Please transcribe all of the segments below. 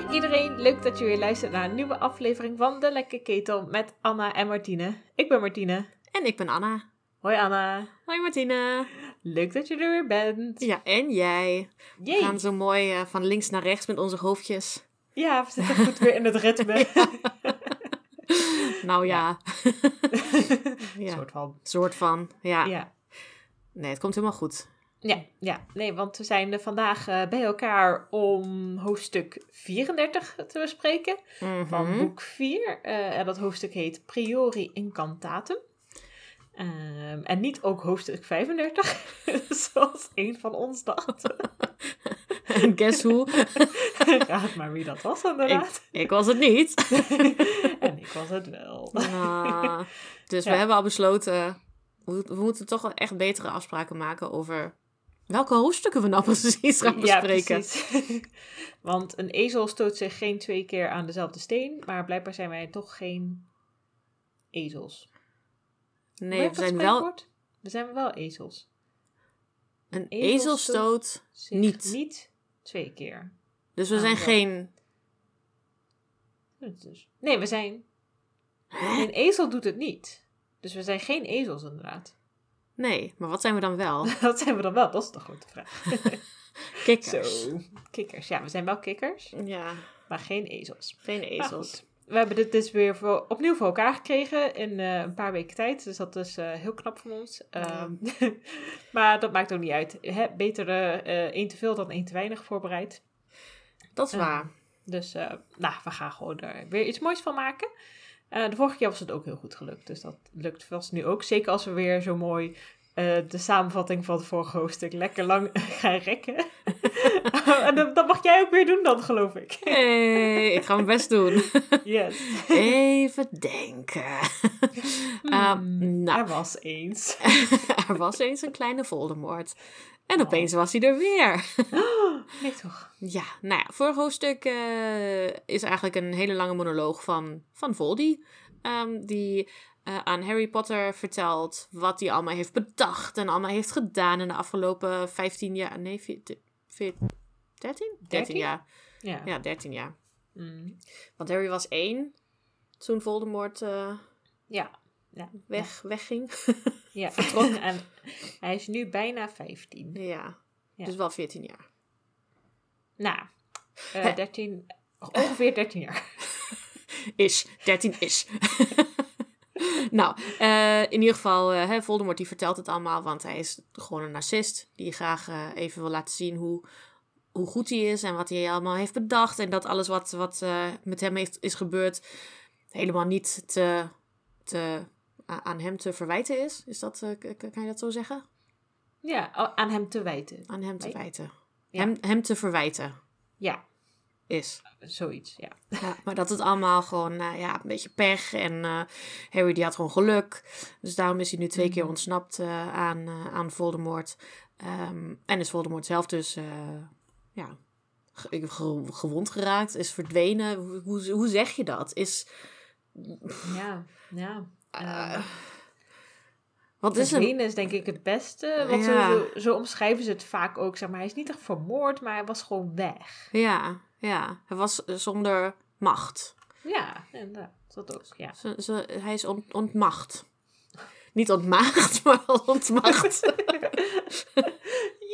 Hoi iedereen, leuk dat je weer luistert naar een nieuwe aflevering van De Lekke Ketel met Anna en Martine. Ik ben Martine. En ik ben Anna. Hoi Anna. Hoi Martine. Leuk dat je er weer bent. Ja, en jij. We Yay. gaan zo mooi eh, van links naar rechts met onze hoofdjes. Ja, we zitten goed weer in het ritme. Nou ja. Ja. soort van. Soort van. Ja. Ja. Nee, het komt helemaal goed. Ja, ja, nee, want we zijn vandaag eh, bij elkaar om hoofdstuk 34 te bespreken van Mhm. boek 4. Eh, en dat hoofdstuk heet Priori Incantatum. Ehm, en niet ook hoofdstuk 35, zoals een van ons dacht. En guess who? Raad maar wie dat was inderdaad. ik, ik was het niet. En ik was het wel. Ah, dus we hebben al besloten, we, we moeten toch wel echt betere afspraken maken over welke hoofdstukken we nou precies gaan bespreken. Ja, precies. Want een ezel stoot zich geen twee keer aan dezelfde steen, maar blijkbaar zijn wij toch geen ezels. Nee, we zijn wel? We zijn wel ezels. een ezel. Zich Niet. Niet twee keer. Dus we zijn geen... Dus. Nee, we zijn... Een ezel doet het niet. Dus we zijn geen ezels inderdaad. Nee, maar wat zijn we dan wel? Dat zijn we dan wel, dat is de grote vraag. Kikkers. Zo, kikkers. Ja, we zijn wel kikkers, Ja, maar geen ezels. geen ezels. we hebben dit dus weer voor, opnieuw voor elkaar gekregen in eh, een paar weken tijd. Dus dat is eh, heel knap van ons. Ehm, maar dat maakt ook niet uit. Hè? Beter eh, één te veel dan één te weinig voorbereid. Dat is Ja. waar. Dus nou, we gaan gewoon er weer iets moois van maken. Eh, de vorige keer was het ook heel goed gelukt. Dus dat lukt vast nu ook. Zeker als we weer zo mooi eh, de samenvatting van het vorige hoofdstuk lekker lang gaan rekken. en dat, dat mag jij ook weer doen dan, geloof ik. Hey, ik ga mijn best doen. Yes. Even denken. Nou, Er was eens. er was eens een kleine Voldemort. En opeens was hij er weer. Nee toch? Ja, nou ja, vorig hoofdstuk eh, is eigenlijk een hele lange monoloog van, van Voldy. ehm, die eh, aan Harry Potter vertelt wat hij allemaal heeft bedacht en allemaal heeft gedaan in de afgelopen 15 jaar. Nee, 14? 13? 13 Dertien? jaar. Ja. Ja, 13 jaar. Mm. Want Harry was één toen Voldemort eh, Ja. Ja. weg, wegging. ja. Vertrok en hij is nu bijna 15. ja. Ja. dus wel 14 jaar. Nou, eh, Hè. 13, ongeveer 13 jaar. Is, 13 is. nou, eh, in ieder geval, eh, hè, Voldemort die vertelt het allemaal, want hij is gewoon een narcist. Die graag eh, even wil laten zien hoe, hoe goed hij is en wat hij allemaal heeft bedacht. En dat alles wat, wat eh, met hem heeft, is gebeurd helemaal niet te, te, aan hem te verwijten is. is dat, eh, kan je dat zo zeggen? Ja, a- aan hem te wijten. Aan hem te wijten. Ja. Hem, hem te verwijten Ja, is. zoiets, ja. Ja, maar dat het allemaal gewoon nou ja, een beetje pech. En eh, Harry die had gewoon geluk. Dus daarom is hij nu twee keer Mhm. ontsnapt eh, aan, eh, aan Voldemort. Ehm, en is Voldemort zelf dus eh, ja, ge- ge- gewond geraakt. Is verdwenen. Hoe, hoe, hoe zeg je dat? Is, Ja, ja. Eh, Uh, wat is. Verdwenen is denk ik het beste. Want Ja. zo, zo, omschrijven ze het vaak ook. Zeg maar, hij is niet echt vermoord, maar hij was gewoon weg. Ja, ja, hij was zonder macht. Ja, inderdaad. Dat ook, ja. Ze, ze, hij is ont, ontmacht. Niet ontmaagd, maar ontmacht.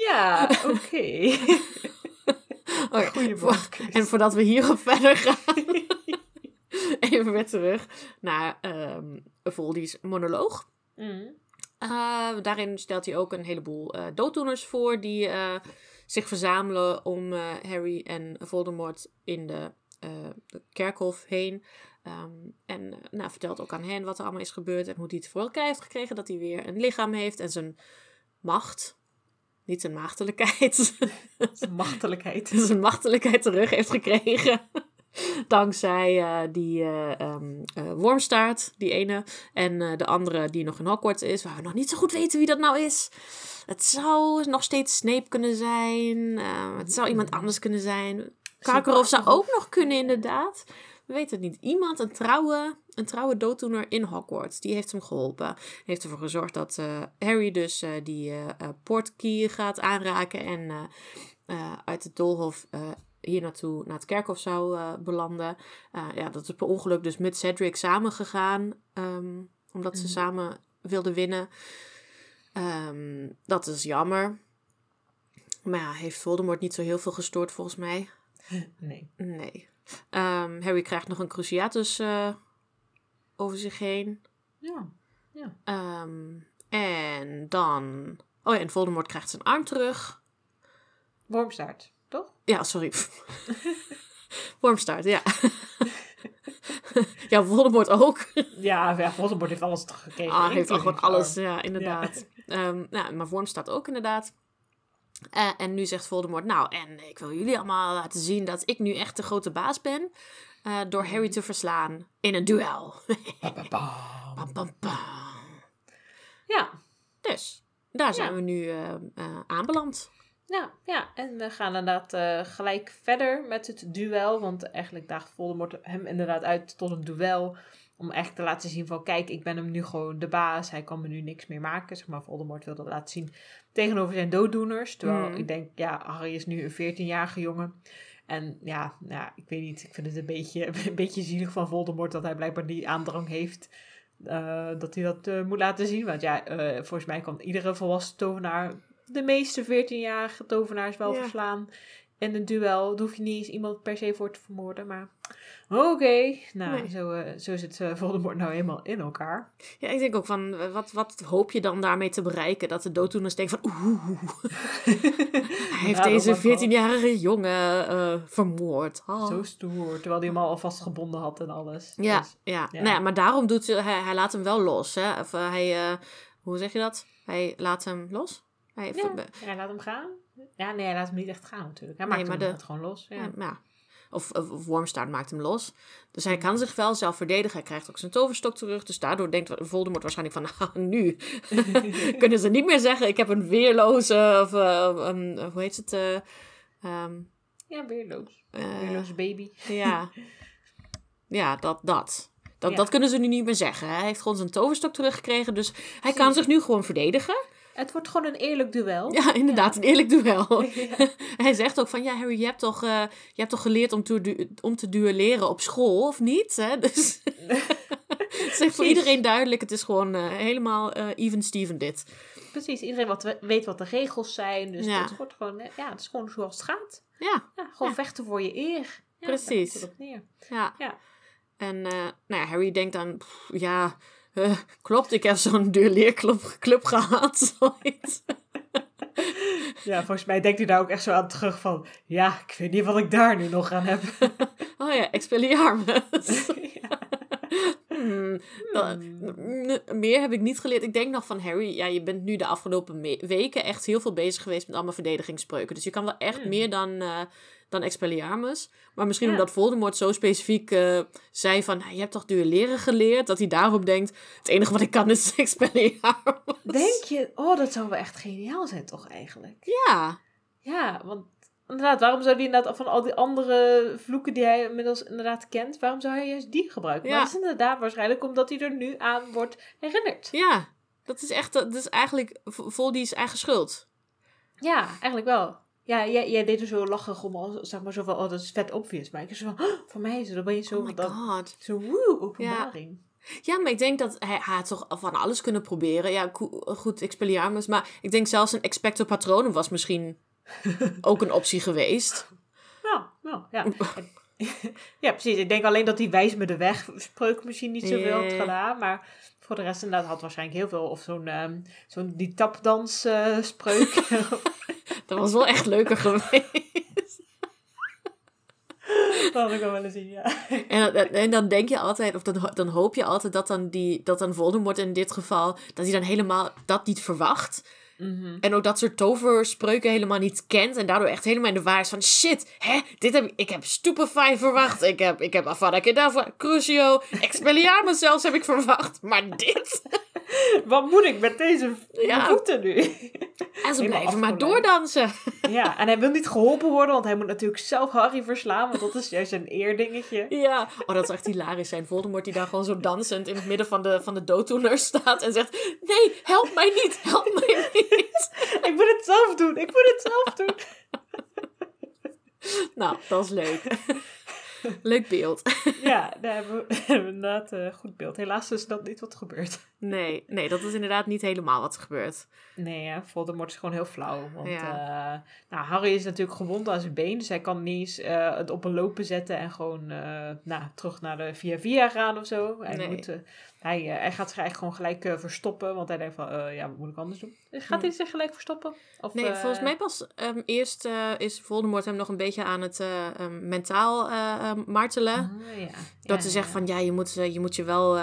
Ja, oké. Voor- woordkeus. En voordat we hierop verder gaan, even weer terug naar ehm Voldy's monoloog. Mm. Eh, daarin stelt hij ook een heleboel eh dooddoeners voor die eh, zich verzamelen om Harry en Voldemort in de, de kerkhof heen. Ehm, en nou, vertelt ook aan hen wat er allemaal is gebeurd en hoe hij het voor elkaar heeft gekregen. Dat hij weer een lichaam heeft en zijn macht, niet zijn maagdelijkheid, Zijn machtelijkheid. zijn machtelijkheid terug heeft gekregen. Dankzij eh, die eh ehm, eh, wormstaart, die ene. En de andere die nog in Hogwarts is, waar we nog niet zo goed weten wie dat nou is. Het zou nog steeds Snape kunnen zijn. eh, het zou iemand anders kunnen zijn. Karkaroff zou ook nog kunnen, inderdaad. We weten het niet. Iemand, een trouwe, een trouwe dooddoener in Hogwarts, die heeft hem geholpen. Heeft ervoor gezorgd dat Harry dus die portkey gaat aanraken en uit het doolhof hier naartoe, naar het kerkhof zou eh, belanden. Eh, ja, dat is per ongeluk dus met Cedric samen gegaan. ehm, omdat ze Mhm. samen wilden winnen. Ehm, dat is jammer. Maar ja, heeft Voldemort niet zo heel veel gestoord volgens mij. Nee. Nee. Ehm, Harry krijgt nog een cruciatus eh, over zich heen. Ja. Ja. En dan... Oh ja, en Voldemort krijgt zijn arm terug. Wormstaart, toch? Ja, sorry. Wormstaart, ja. ja, Voldemort ook. Ja, ja Voldemort heeft alles gekregen. Ah, heeft al gewoon alles, ja, inderdaad. Ehm, nou, maar Wormstaart ook inderdaad. Eh, en nu zegt Voldemort, nou, en ik wil jullie allemaal laten zien dat ik nu echt de grote baas ben. eh, door Harry te verslaan in een duel. bam. Pam. Ja. Dus, daar zijn Ja. we nu eh, aanbeland. Ja, ja, en we gaan inderdaad eh, gelijk verder met het duel. Want eigenlijk daagt Voldemort hem inderdaad uit tot een duel. Om echt te laten zien van, kijk, ik ben hem nu gewoon de baas. Hij kan me nu niks meer maken. Zeg maar, Voldemort wilde dat laten zien tegenover zijn dooddoeners. Terwijl Mm. ik denk, ja, Harry is nu een 14-jarige jongen. En ja, ja, ik weet niet, ik vind het een beetje, een beetje zielig van Voldemort dat hij blijkbaar die aandrang heeft. eh, dat hij dat eh, moet laten zien. Want ja, volgens mij kan iedere volwassen tovenaar de meeste 14-jarige tovenaars wel Ja. verslaan. In een duel. Daar hoef je niet eens iemand per se voor te vermoorden. Maar oké. Nou, Nee. zo, eh, zo zit eh, Voldemort nou eenmaal in elkaar. Ja, ik denk ook van, eh, wat, wat hoop je dan daarmee te bereiken? Dat de dooddoeners denken van, oeh, hij heeft Ja, deze mag wel. 14-jarige jongen vermoord. Oh. Zo stoer. Terwijl hij hem al vastgebonden had en alles. Ja, Dus, ja. ja. Nou ja, maar daarom doet hij, hij laat hem wel los. Hè? Of hij, hoe zeg je dat? Hij laat hem los? Hij, ja. Laat hem gaan. Ja, nee, hij laat hem niet echt gaan natuurlijk. Hij Nee, maakt maar hem de- gewoon los. Ja. Ja, ja. Of, of, of Wormstaart maakt hem los. Dus hij kan zich wel zelf verdedigen. Hij krijgt ook zijn toverstok terug. Dus daardoor denkt Voldemort waarschijnlijk van... "Ah, nu kunnen ze niet meer zeggen... ik heb een weerloze... Of, eh, een- hoe heet het? eh, ehm, Ja, weerloos. eh, Weerloos baby. ja, ja dat, dat. Dat, Ja. dat kunnen ze nu niet meer zeggen. Hij heeft gewoon zijn toverstok teruggekregen. Dus hij kan zich nu gewoon verdedigen. Het wordt gewoon een eerlijk duel. Ja, inderdaad. Een eerlijk duel. Ja. Hij zegt ook van, ja Harry, je hebt toch, eh, je hebt toch geleerd om te, du- om te duelleren op school, of niet? Hè? Dus het is voor iedereen duidelijk, het is gewoon eh, helemaal eh, even Steven dit. Precies, iedereen wat, we- weet wat de regels zijn. Dus Ja. het wordt gewoon, ja, het is gewoon zoals het gaat. Ja, gewoon vechten voor je eer. Precies. neer. ja. Ja. En nou ja, Harry denkt dan, pff, ja, eh, klopt, ik heb zo'n duelleerclub club gehad. Ja, volgens mij denkt hij daar ook echt zo aan terug van... Ja, ik weet niet wat ik daar nu nog aan heb. Oh ja, Expelliarmus. ja. Hmm, dat- n- meer heb ik niet geleerd. Ik denk nog van Harry, ja, je bent nu de afgelopen weken echt heel veel bezig geweest met allemaal verdedigingsspreuken. Dus je kan wel echt Hmm. meer dan, eh dan Expelliarmus. Maar misschien Ja. omdat Voldemort zo specifiek eh, zei van, nou, je hebt toch duelleren geleerd? Dat hij daarom denkt, het enige wat ik kan is Expelliarmus. Denk je... Oh, dat zou wel echt geniaal zijn toch eigenlijk? Ja, Ja, want inderdaad, waarom zou hij inderdaad van al die andere vloeken die hij inmiddels inderdaad kent, waarom zou hij juist die gebruiken? Ja. Maar dat is inderdaad waarschijnlijk omdat hij er nu aan wordt herinnerd. ja. Dat is echt, dat is eigenlijk Voldy's eigen schuld. Ja, eigenlijk wel. Ja, jij, jij deed er zo lachig om, al, zeg maar, zo van, oh, dat is vet obvious. Maar ik is zo van, oh, voor mij is het, dan ben je zo, Oh dat, god. zo woe, openbaring. Ja, maar ik denk dat hij, hij had toch van alles kunnen proberen. Ja, goed, Expelliarmus. Maar ik denk zelfs een Expecto Patronum was misschien ook een optie geweest. Ja, nou, ja. ja, precies. Ik denk alleen dat die wijs me de weg spreuk misschien niet zoveel had Ja. gedaan. Maar voor de rest inderdaad had waarschijnlijk heel veel. Of zo'n ehm, zo'n die tapdans eh, spreuk. Dat was wel echt leuker geweest. dat had ik wel willen zien, ja. En, en, en dan denk je altijd, of dan, dan hoop je altijd dat dan, die, dat dan Voldemort in dit geval, dat hij dan helemaal dat niet verwacht. Mhm. En ook dat soort toverspreuken helemaal niet kent. En daardoor echt helemaal in de waar is van shit, hè, dit heb ik, heb Stupefy verwacht. Ik heb, ik heb Avada Kedavra, Crucio, Expelliarmus zelfs heb ik verwacht. Maar dit? Wat moet ik met deze Ja. voeten nu? En ze blijven maar doordansen. ja, en hij wil niet geholpen worden, want hij moet natuurlijk zelf Harry verslaan. Want dat is juist een eerdingetje. Ja, oh, dat is echt hilarisch zijn. Voldemort die daar gewoon zo dansend in het midden van de, van de dooddoeners staat en zegt... Nee, help mij niet, help mij niet. ik moet het zelf doen, ik moet het zelf doen. nou, dat is leuk. leuk beeld. ja, daar hebben we, inderdaad een goed beeld. Helaas is dat niet wat gebeurt. Nee, nee, dat is inderdaad niet helemaal wat er gebeurt. Nee, hè, Voldemort is gewoon heel flauw. Want Ja. eh, nou, Harry is natuurlijk gewond aan zijn been. Dus hij kan niet eens eh, het op een lopen zetten en gewoon eh, nou, terug naar de Via Via gaan of zo. Hij, Nee. moet, hij, hij gaat zich eigenlijk gewoon gelijk verstoppen. Want hij denkt van, ja, wat moet ik anders doen? Gaat hij zich gelijk verstoppen? Of, Nee, volgens mij pas ehm, eerst is Voldemort hem nog een beetje aan het eh, ehm, mentaal eh, ehm, martelen. ah, ja. Dat Ja, hij zegt van ja, je moet, je moet je wel.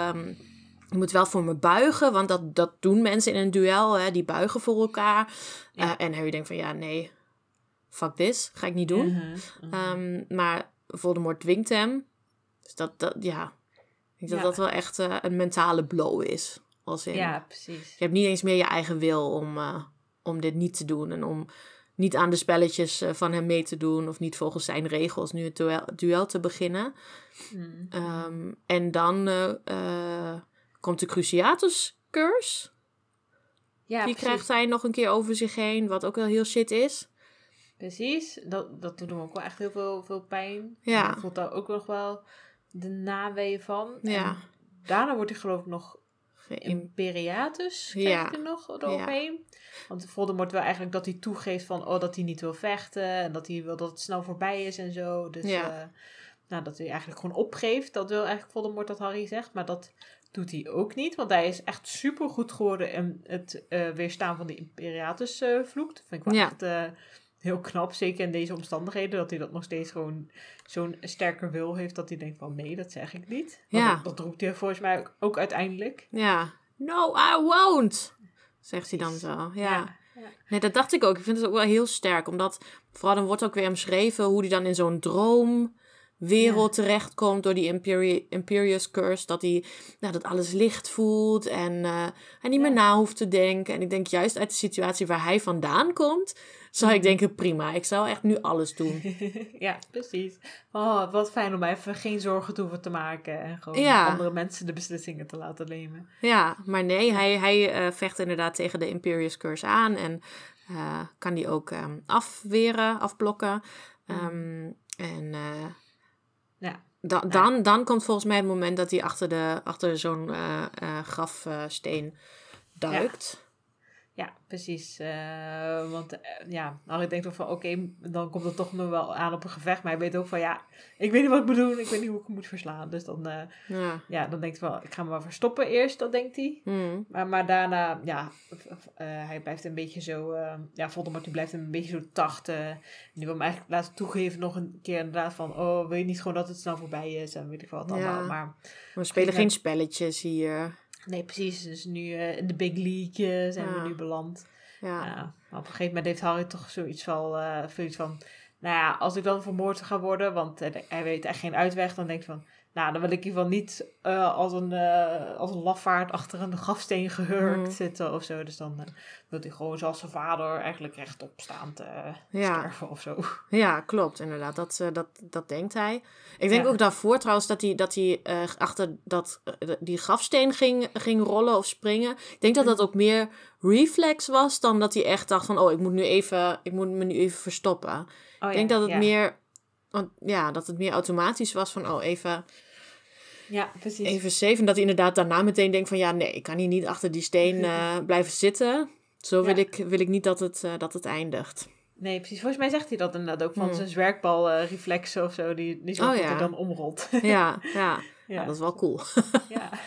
Je moet wel voor me buigen, want dat, dat doen mensen in een duel. Hè, die buigen voor elkaar. Ja. Eh, en Harry denkt van ja, nee, fuck this, ga ik niet doen. Mhm, mhm. Ehm, maar Voldemort dwingt hem. Dus dat, dat ja, ik denk dat Ja. dat wel echt eh, een mentale blow is. Als in, ja, precies. je hebt niet eens meer je eigen wil om, eh, om dit niet te doen. En om niet aan de spelletjes van hem mee te doen. Of niet volgens zijn regels nu het duel, duel te beginnen. Mhm. Ehm, en dan komt de Cruciatus curse. ja, Die precies. krijgt hij nog een keer over zich heen. Wat ook wel heel shit is. Precies, dat, dat doet hem ook wel echt heel veel, veel pijn. Ja. En voelt daar ook nog wel de naweeën van. Ja. En daarna wordt hij geloof ik nog Imperiatus, krijgt Ja. hij nog eroverheen. Want Voldemort wil eigenlijk dat hij toegeeft van, oh, dat hij niet wil vechten. En dat hij wil dat het snel voorbij is en zo. Dus Ja. eh, nou, dat hij eigenlijk gewoon opgeeft. Dat wil eigenlijk Voldemort dat Harry zegt. Maar dat doet hij ook niet. Want hij is echt super goed geworden in het eh, weerstaan van de Imperiatus eh vloek. Dat vind ik wel Ja. echt eh, heel knap. Zeker in deze omstandigheden. Dat hij dat nog steeds gewoon zo'n sterker wil heeft. Dat hij denkt van, nee, dat zeg ik niet. Want Ja. Dat, dat roept hij volgens mij ook, ook uiteindelijk. Ja. No, I won't. Zegt hij dan zo. Ja. Ja. Nee, dat dacht ik ook. Ik vind het ook wel heel sterk. Omdat vooral dan wordt ook weer omschreven hoe hij dan in zo'n droomwereld terechtkomt door die Imperi Imperious Curse. Dat hij nou, dat alles licht voelt en hij niet meer na hoeft te denken. En ik denk juist uit de situatie waar hij vandaan komt, zou ik Mhm. denken prima. Ik zou echt nu alles doen. ja, precies. Oh, wat fijn om even geen zorgen te hoeven te maken. En gewoon Ja. andere mensen de beslissingen te laten nemen. Ja, maar nee, hij, hij eh, vecht inderdaad tegen de Imperious Curse aan en eh, kan die ook ehm, afweren, afblokken. Ehm, en Ja. da- dan, dan komt volgens mij het moment dat hij achter, de, achter zo'n eh, eh, grafsteen duikt. Ja, precies. Eh, want eh, ja, Harry denkt ook van oké, dan komt het toch nog wel aan op een gevecht. Maar hij weet ook van ja, ik weet niet wat ik moet doen. Ik weet niet hoe ik hem moet verslaan. Dus dan, eh, Ja. ja, dan denkt hij wel, ik ga me wel verstoppen eerst, dat denkt hij. Hmm. Maar, maar daarna, ja, hij blijft een beetje zo, ja, Voldemort die blijft een beetje zo tachten. En die wil hem eigenlijk laten toegeven nog een keer inderdaad van, oh, wil je niet gewoon dat het snel voorbij is en weet ik wat Ja. allemaal. Maar We spelen geen spelletjes hier. Nee, precies, dus nu eh, in de big league eh, zijn Ja. we nu beland. Ja. Ja, maar op een gegeven moment heeft Harry toch zoiets van, eh, zoiets van nou ja, als ik dan vermoord ga worden, want hij, hij weet echt geen uitweg, dan denk hij van, nou, dan wil ik in ieder geval niet eh, als, een, eh, als een lafaard achter een grafsteen gehurkt Mhm. zitten of zo. Dus dan eh, wil hij gewoon zoals zijn vader eigenlijk rechtop staand eh Ja. sterven of zo. Ja, klopt, inderdaad. Dat, eh, dat, dat denkt hij. Ik denk Ja. ook daarvoor trouwens dat hij, dat hij eh, achter dat, eh, die grafsteen ging, ging rollen of springen. Ik denk dat dat ook meer reflex was dan dat hij echt dacht van... oh, ik moet, nu even, ik moet me nu even verstoppen. Oh, ik denk dat het ja. meer... Want, ja, dat het meer automatisch was van, oh, even, Ja, precies. even safe. En dat hij inderdaad daarna meteen denkt van... ja, nee, ik kan hier niet achter die steen eh, blijven zitten. Zo wil, ik, wil ik niet dat het, eh, dat het eindigt. Nee, precies. Volgens mij zegt hij dat inderdaad ook van Hmm. zijn zwerkbal reflexen of zo, die, die zo Oh, ja. hij dan omrolt. Ja, ja. ja, ja, dat is wel cool. ja.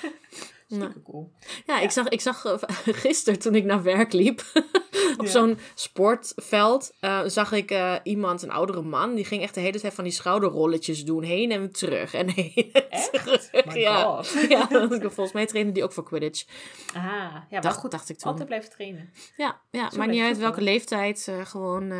Super cool. Ja, ik zag, ik zag eh, gisteren toen ik naar werk liep, op Ja. zo'n sportveld, eh, zag ik eh, iemand, een oudere man, die ging echt de hele tijd van die schouderrolletjes doen, heen en terug en heen en Echt? terug. My ja. god. ja, volgens mij trainde die ook voor Quidditch. Ah, ja, maar Dacht, goed. dacht ik toen. Altijd blijven trainen. Ja, ja Zo blijft niet uit welke wel. leeftijd, gewoon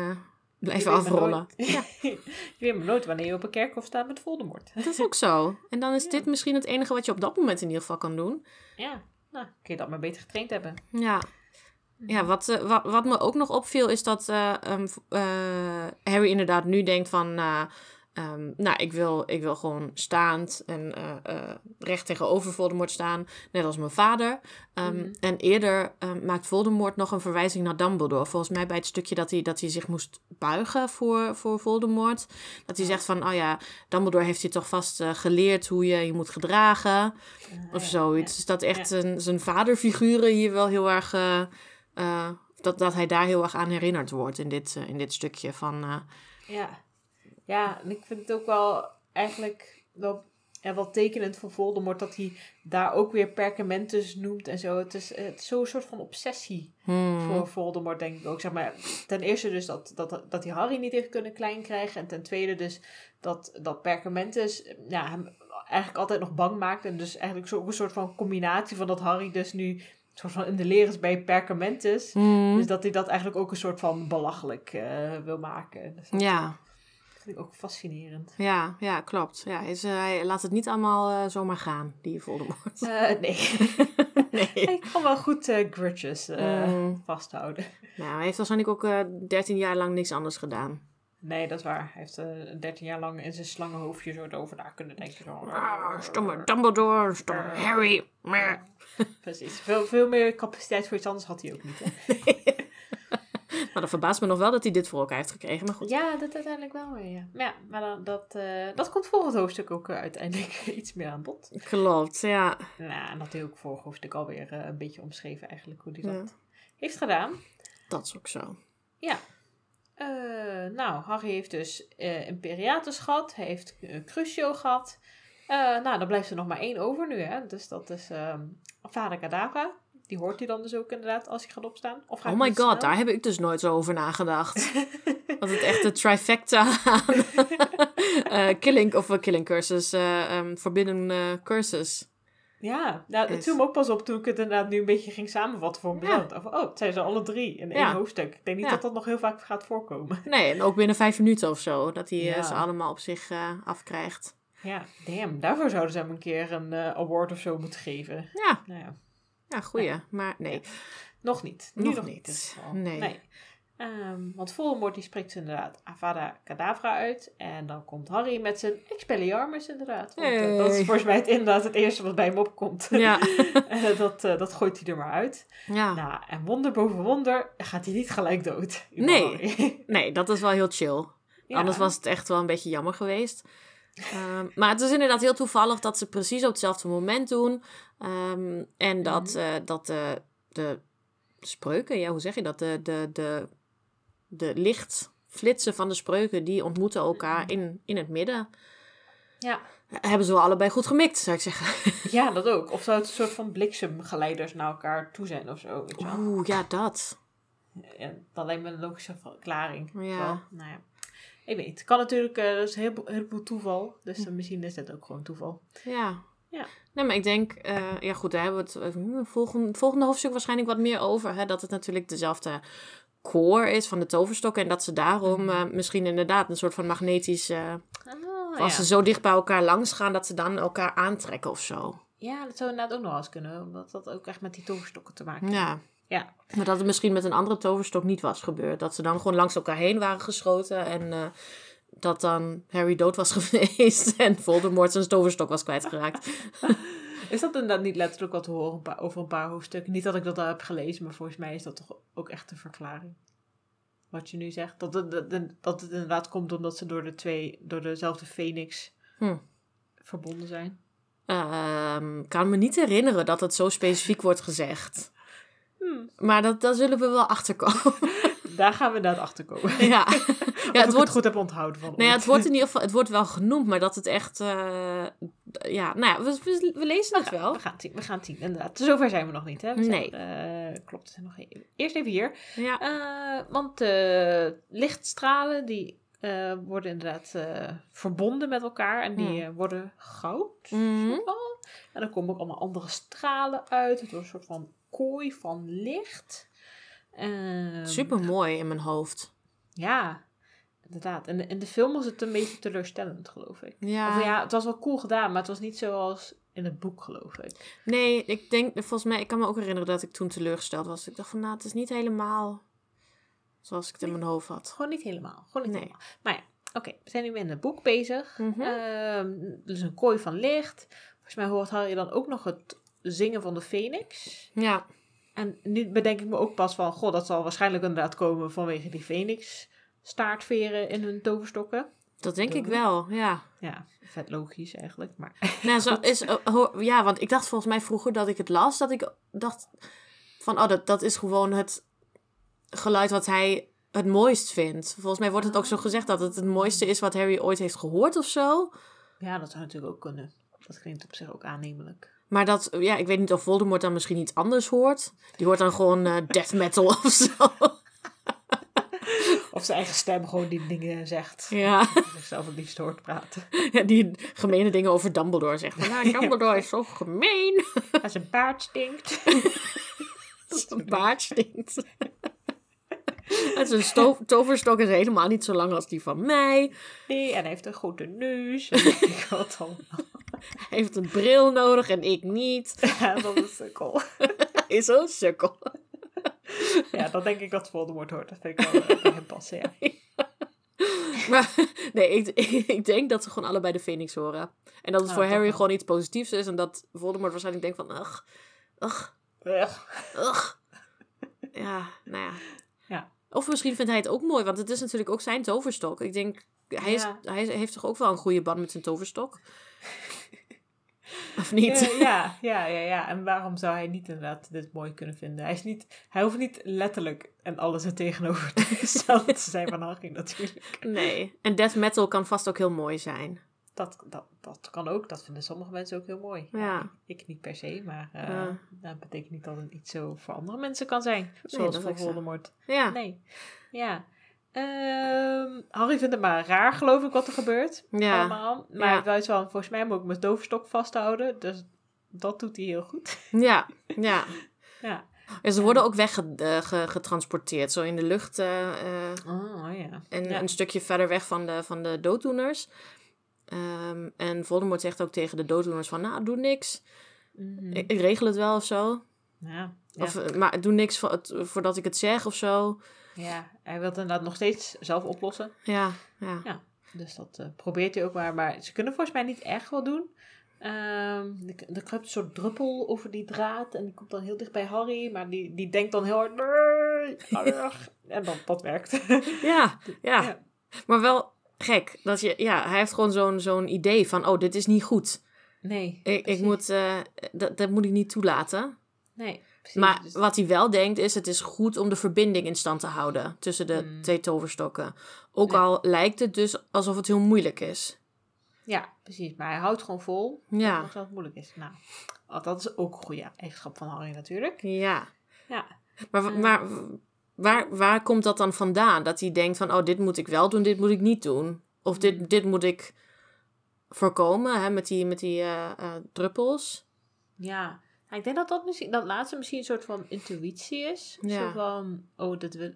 maar afrollen. nooit- Ja, je weet maar nooit wanneer je op een kerkhof staat met Voldemort. dat is ook zo. En dan is Ja. dit misschien het enige wat je op dat moment in ieder geval kan doen. Ja, nou, kun je dat maar beter getraind hebben. Ja. Ja, wat, eh, wat, wat me ook nog opviel is dat eh, ehm, eh, Harry inderdaad nu denkt van... eh, ehm, nou, ik wil, ik wil gewoon staand en eh, eh, recht tegenover Voldemort staan, net als mijn vader. Ehm, Mhm. En eerder ehm, maakt Voldemort nog een verwijzing naar Dumbledore. Volgens mij bij het stukje dat hij, dat hij zich moest buigen voor, voor Voldemort. Dat hij zegt van, oh ja, Dumbledore heeft je toch vast eh, geleerd hoe je je moet gedragen. Of zoiets. Dus dat echt zijn, zijn vaderfiguren hier wel heel erg... dat, dat hij daar heel erg aan herinnerd wordt in dit, in dit stukje van... Ja. Ja, en ik vind het ook wel eigenlijk wel, ja, wel tekenend voor Voldemort dat hij daar ook weer perkamentus noemt en zo. Het is, het is zo'n soort van obsessie hmm, voor Voldemort, denk ik ook. Zeg maar, ten eerste dus dat, dat, dat hij Harry niet heeft kunnen klein krijgen. En ten tweede dus dat, dat perkamentus ja, hem eigenlijk altijd nog bang maakt. En dus eigenlijk zo, ook een soort van combinatie van dat Harry dus nu soort van in de leer is bij perkamentus. hmm, Dus dat hij dat eigenlijk ook een soort van belachelijk eh, wil maken. Dus ja, vind ik ook fascinerend. ja, ja, klopt. Ja, hij is, eh, hij laat het niet allemaal eh, zomaar gaan, die Voldemort. Eh, nee. nee. ik kan wel goed grudges Mm. vasthouden. Nou, hij heeft waarschijnlijk ook 13 jaar lang niks anders gedaan. Nee, dat is waar. Hij heeft 13 jaar lang in zijn slangenhoofdje zo erover na kunnen denken. Zo. Ah, stomme Dumbledore, stomme Harry. Precies. Veel, veel meer capaciteit voor iets anders had hij ook niet. Hè? Nou, dat verbaast me nog wel dat hij dit voor elkaar heeft gekregen, maar goed. Ja, dat uiteindelijk wel weer, ja. Maar ja, maar dan, dat, eh, dat komt volgend hoofdstuk ook eh, uiteindelijk iets meer aan bod. Klopt, ja. Nou, en dat hij ook vorig hoofdstuk alweer eh, een beetje omschreven eigenlijk hoe hij Ja. dat heeft gedaan. Dat is ook zo. Ja. Nou, Harry heeft dus Imperiatus gehad. Hij heeft Crucio gehad. Eh, nou, dan blijft er nog maar één over nu, hè. Dus dat is ehm Vader Kadavra. Die hoort hij dan dus ook inderdaad als hij gaat opstaan. Of gaat Oh my te god, daar heb ik dus nooit zo over nagedacht. Dat het echt de trifecta aan eh, killing, of uh, killing curses, eh ehm, forbidden eh, curses. Ja, nou, Is- viel me ook pas op toen ik het inderdaad nu een beetje ging samenvatten voor Ja. mezelf. Van, Oh, het zijn ze alle drie in één Ja. hoofdstuk. Ik denk niet Ja. dat dat nog heel vaak gaat voorkomen. Nee, en ook binnen vijf minuten of zo, dat hij eh, Ja. ze allemaal op zich eh, afkrijgt. Ja, damn. Daarvoor zouden ze hem een keer een eh, award of zo moeten geven. Ja, Nou ja. Ja goeie. Maar nee. Nog niet. Nu Nog nog, niet. geval. Nee. Ehm, want Voldemort die spreekt inderdaad Avada Kedavra uit. En dan komt Harry met zijn Expelliarmus inderdaad. Want, eh, dat is Hey. volgens mij het, inderdaad het eerste wat bij hem opkomt. Ja. Eh, dat, eh, dat gooit hij er maar uit. ja. Nou, en wonder boven wonder gaat hij niet gelijk dood. Nee. Nee, dat is wel heel chill. Ja. Anders was het echt wel een beetje jammer geweest. Ehm, maar het is inderdaad heel toevallig dat ze precies op hetzelfde moment doen. Ehm, en dat, Mhm. eh, dat de, de spreuken, ja, hoe zeg je dat? De, de, de, de lichtflitsen van de spreuken, die ontmoeten elkaar in, in het midden. Ja. Hebben ze wel allebei goed gemikt, zou ik zeggen. ja, dat ook. Of zou het een soort van bliksemgeleiders naar elkaar toe zijn of zo. Weet je wel? Oeh, ja, dat. Ja, dat lijkt me een logische verklaring. Ja. Wel, nou ja. Ik weet. Het kan natuurlijk, eh dat is een heleboel, heleboel toeval. Dus eh, misschien is dat ook gewoon toeval. Ja. Ja. Nee, maar ik denk, eh, ja goed, daar hebben we het uh, volgende, volgende hoofdstuk waarschijnlijk wat meer over. Hè, dat het natuurlijk dezelfde core is van de toverstokken. En dat ze daarom Mhm. eh, misschien inderdaad een soort van magnetisch... eh, Ah, als ja. ze zo dicht bij elkaar langs gaan, dat ze dan elkaar aantrekken of zo. ja, dat zou inderdaad ook nog wel eens kunnen. Omdat dat ook echt met die toverstokken te maken heeft. Ja. Ja. Maar dat het misschien met een andere toverstok niet was gebeurd. Dat ze dan gewoon langs elkaar heen waren geschoten. En eh, dat dan Harry dood was geweest. En Voldemort zijn toverstok was kwijtgeraakt. Is dat inderdaad niet letterlijk wat te horen over een paar hoofdstukken? Niet dat ik dat al heb gelezen, maar volgens mij is dat toch ook echt een verklaring. Wat je nu zegt. Dat het, dat, het inderdaad komt omdat ze door de twee, door dezelfde Phoenix Hm. verbonden zijn. Ehm, kan me niet herinneren dat het zo specifiek wordt gezegd. Hmm. Maar dat, daar zullen we wel achter komen. Daar gaan we inderdaad achter komen. ja. ja, het het het wordt, goed heb onthouden van nou ja, ooit. het wordt in ieder geval het wordt wel genoemd, maar dat het echt. eh, ja, nou ja, we, we, we lezen het wel. We gaan het zien, we gaan het zien, inderdaad. Zover zijn we nog niet, hè? We Nee. zijn, eh, klopt, zijn nog even, eerst even hier. Ja. Eh, want de lichtstralen, die worden inderdaad verbonden met elkaar. En die Hmm. worden goud. Mhm. En dan komen ook allemaal andere stralen uit. Het wordt een soort van kooi van licht. Ehm, Super mooi in mijn hoofd. Ja, inderdaad. En in de film was het een beetje teleurstellend, geloof ik. Ja. Of ja, het was wel cool gedaan, maar het was niet zoals in het boek, geloof ik. Nee, ik denk, volgens mij, ik kan me ook herinneren dat ik toen teleurgesteld was. Ik dacht van, nou, het is niet helemaal zoals ik het in mijn hoofd had. Gewoon niet helemaal. Gewoon niet Nee. helemaal. Maar ja, Oké, we zijn nu met het boek bezig. Mhm. Ehm, dus een kooi van licht. Volgens mij hoort Harry dan ook nog het zingen van de phoenix. Ja, En nu bedenk ik me ook pas van, god, dat zal waarschijnlijk inderdaad komen vanwege die phoenix staartveren in hun toverstokken. dat denk ik wel, ja. Ja, vet logisch eigenlijk, maar... Nou, zo is, eh, ja, want ik dacht volgens mij vroeger dat ik het las, dat ik dacht van, oh, dat, dat is gewoon het geluid wat hij het mooist vindt. Volgens mij wordt het ook zo gezegd dat het het mooiste is wat Harry ooit heeft gehoord of zo. Ja, dat zou natuurlijk ook kunnen. Dat klinkt op zich ook aannemelijk. Maar dat, ja, ik weet niet of Voldemort dan misschien iets anders hoort. Die hoort dan gewoon eh, death metal of zo. Of zijn eigen stem gewoon die dingen zegt. Ja, Zichzelf het liefst hoort praten. ja, die gemene dingen over Dumbledore zegt. Nou, Dumbledore is zo gemeen. Als een paard stinkt. Dat zijn baard stinkt. En zijn sto- toverstok is helemaal niet zo lang als die van mij. Nee, en hij heeft een grote neus. En ik wat dan. Hij heeft een bril nodig en ik niet. Ja, dat is sukkel. Hij is zo'n sukkel. Ja, dan denk ik dat Voldemort hoort. Dat vind ik wel eh, bij hem passen, ja. Maar nee, ik, ik denk dat ze gewoon allebei de Phoenix horen. En dat het Ah, voor Harry wel. gewoon iets positiefs is. En dat Voldemort waarschijnlijk denkt van... Ugh, Ugh. ugh. Ja, nou ja. Ja. Of misschien vindt hij het ook mooi. Want het is natuurlijk ook zijn toverstok. Ik denk... Hij, is, Ja. hij heeft toch ook wel een goede band met zijn toverstok? Of niet? Eh, ja, ja, ja, ja. En waarom zou hij niet inderdaad dit mooi kunnen vinden? Hij, is niet, hij hoeft niet letterlijk en alles er tegenover te zijn van Harry natuurlijk. Nee. En death metal kan vast ook heel mooi zijn. Dat, dat, dat kan ook. Dat vinden sommige mensen ook heel mooi. Ja. Ik niet per se, maar eh, dat betekent niet dat het iets zo voor andere mensen kan zijn. Zoals voor. Voldemort. Ja. Nee. Ja. Ehm, Harry vindt het maar raar, geloof ik, wat er gebeurt. Ja. Allemaal. Maar Ja. weet wel, volgens mij moet ik mijn toverstok vasthouden. Dus dat doet hij heel goed. Ja. Ja. Ja. En ze worden ook weggetransporteerd. Zo in de lucht. eh, eh, Oh, ja. en Ja. een stukje verder weg van de, van de dooddoeners. Ehm, en Voldemort zegt ook tegen de dooddoeners van... Nou, doe niks. Mhm. Ik, ik regel het wel of zo. Ja. Of, eh, maar doe niks voordat ik het zeg of zo. Ja, hij wil het inderdaad nog steeds zelf oplossen. Ja, ja. Ja. Dus dat eh, probeert hij ook maar. Maar ze kunnen volgens mij niet echt wat doen. Ehm, er, kruipt een soort druppel over die draad. En die komt dan heel dicht bij Harry. Maar die, die denkt dan heel hard... Nee, arg." en dan, dat werkt. Ja, ja. Ja. Maar wel gek. Dat je, ja, hij heeft gewoon zo'n zo'n idee van... Oh, dit is niet goed. Nee. Ik, ik moet, eh, dat, dat moet ik niet toelaten. Nee, precies. Maar Dus- wat hij wel denkt is, het is goed om de verbinding in stand te houden tussen de Hmm. twee toverstokken. Ook Ja. al lijkt het dus alsof het heel moeilijk is. Ja, precies. Maar hij houdt gewoon vol. Ja. Ondanks dat het moeilijk is. Nou, dat is ook een goede eigenschap van Harry natuurlijk. Ja. Ja. Maar, Eh. maar waar, waar komt dat dan vandaan? Dat hij denkt van, oh, dit moet ik wel doen, dit moet ik niet doen. Of dit, dit moet ik voorkomen, hè, met die, met die eh, eh, druppels. Ja. Nou, ik denk dat dat, misschien, dat laatste misschien een soort van intuïtie is. Ja. Zo van, oh, wil...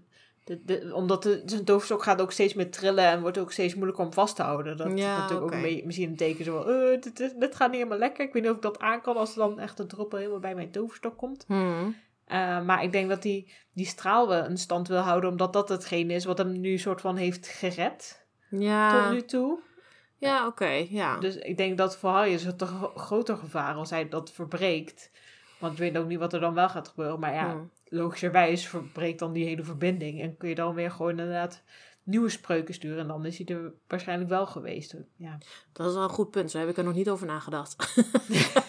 Dit, dit- omdat de, zijn toverstok gaat ook steeds meer trillen en wordt ook steeds moeilijker om vast te houden. Dat is Ja, natuurlijk ook een beetje, misschien een teken zo van, eh, dit, gaat niet helemaal lekker. Ik weet niet of ik dat aan kan als er dan echt een druppel helemaal bij mijn toverstok komt. Hmm. Uh, maar ik denk dat hij die straal wel in stand wil houden, omdat dat hetgeen is wat hem nu soort van heeft gered tot Ja, nu toe. Ja oké, ja. Dus ik denk dat voor Harry is het een gro- groter gevaar als hij dat verbreekt. Want ik weet ook niet wat er dan wel gaat gebeuren. Maar ja, Hmm. logischerwijs verbreekt dan die hele verbinding. En kun je dan weer gewoon inderdaad nieuwe spreuken sturen. En dan is hij er waarschijnlijk wel geweest. Ja. Dat is wel een goed punt, zo heb ik er nog niet over nagedacht.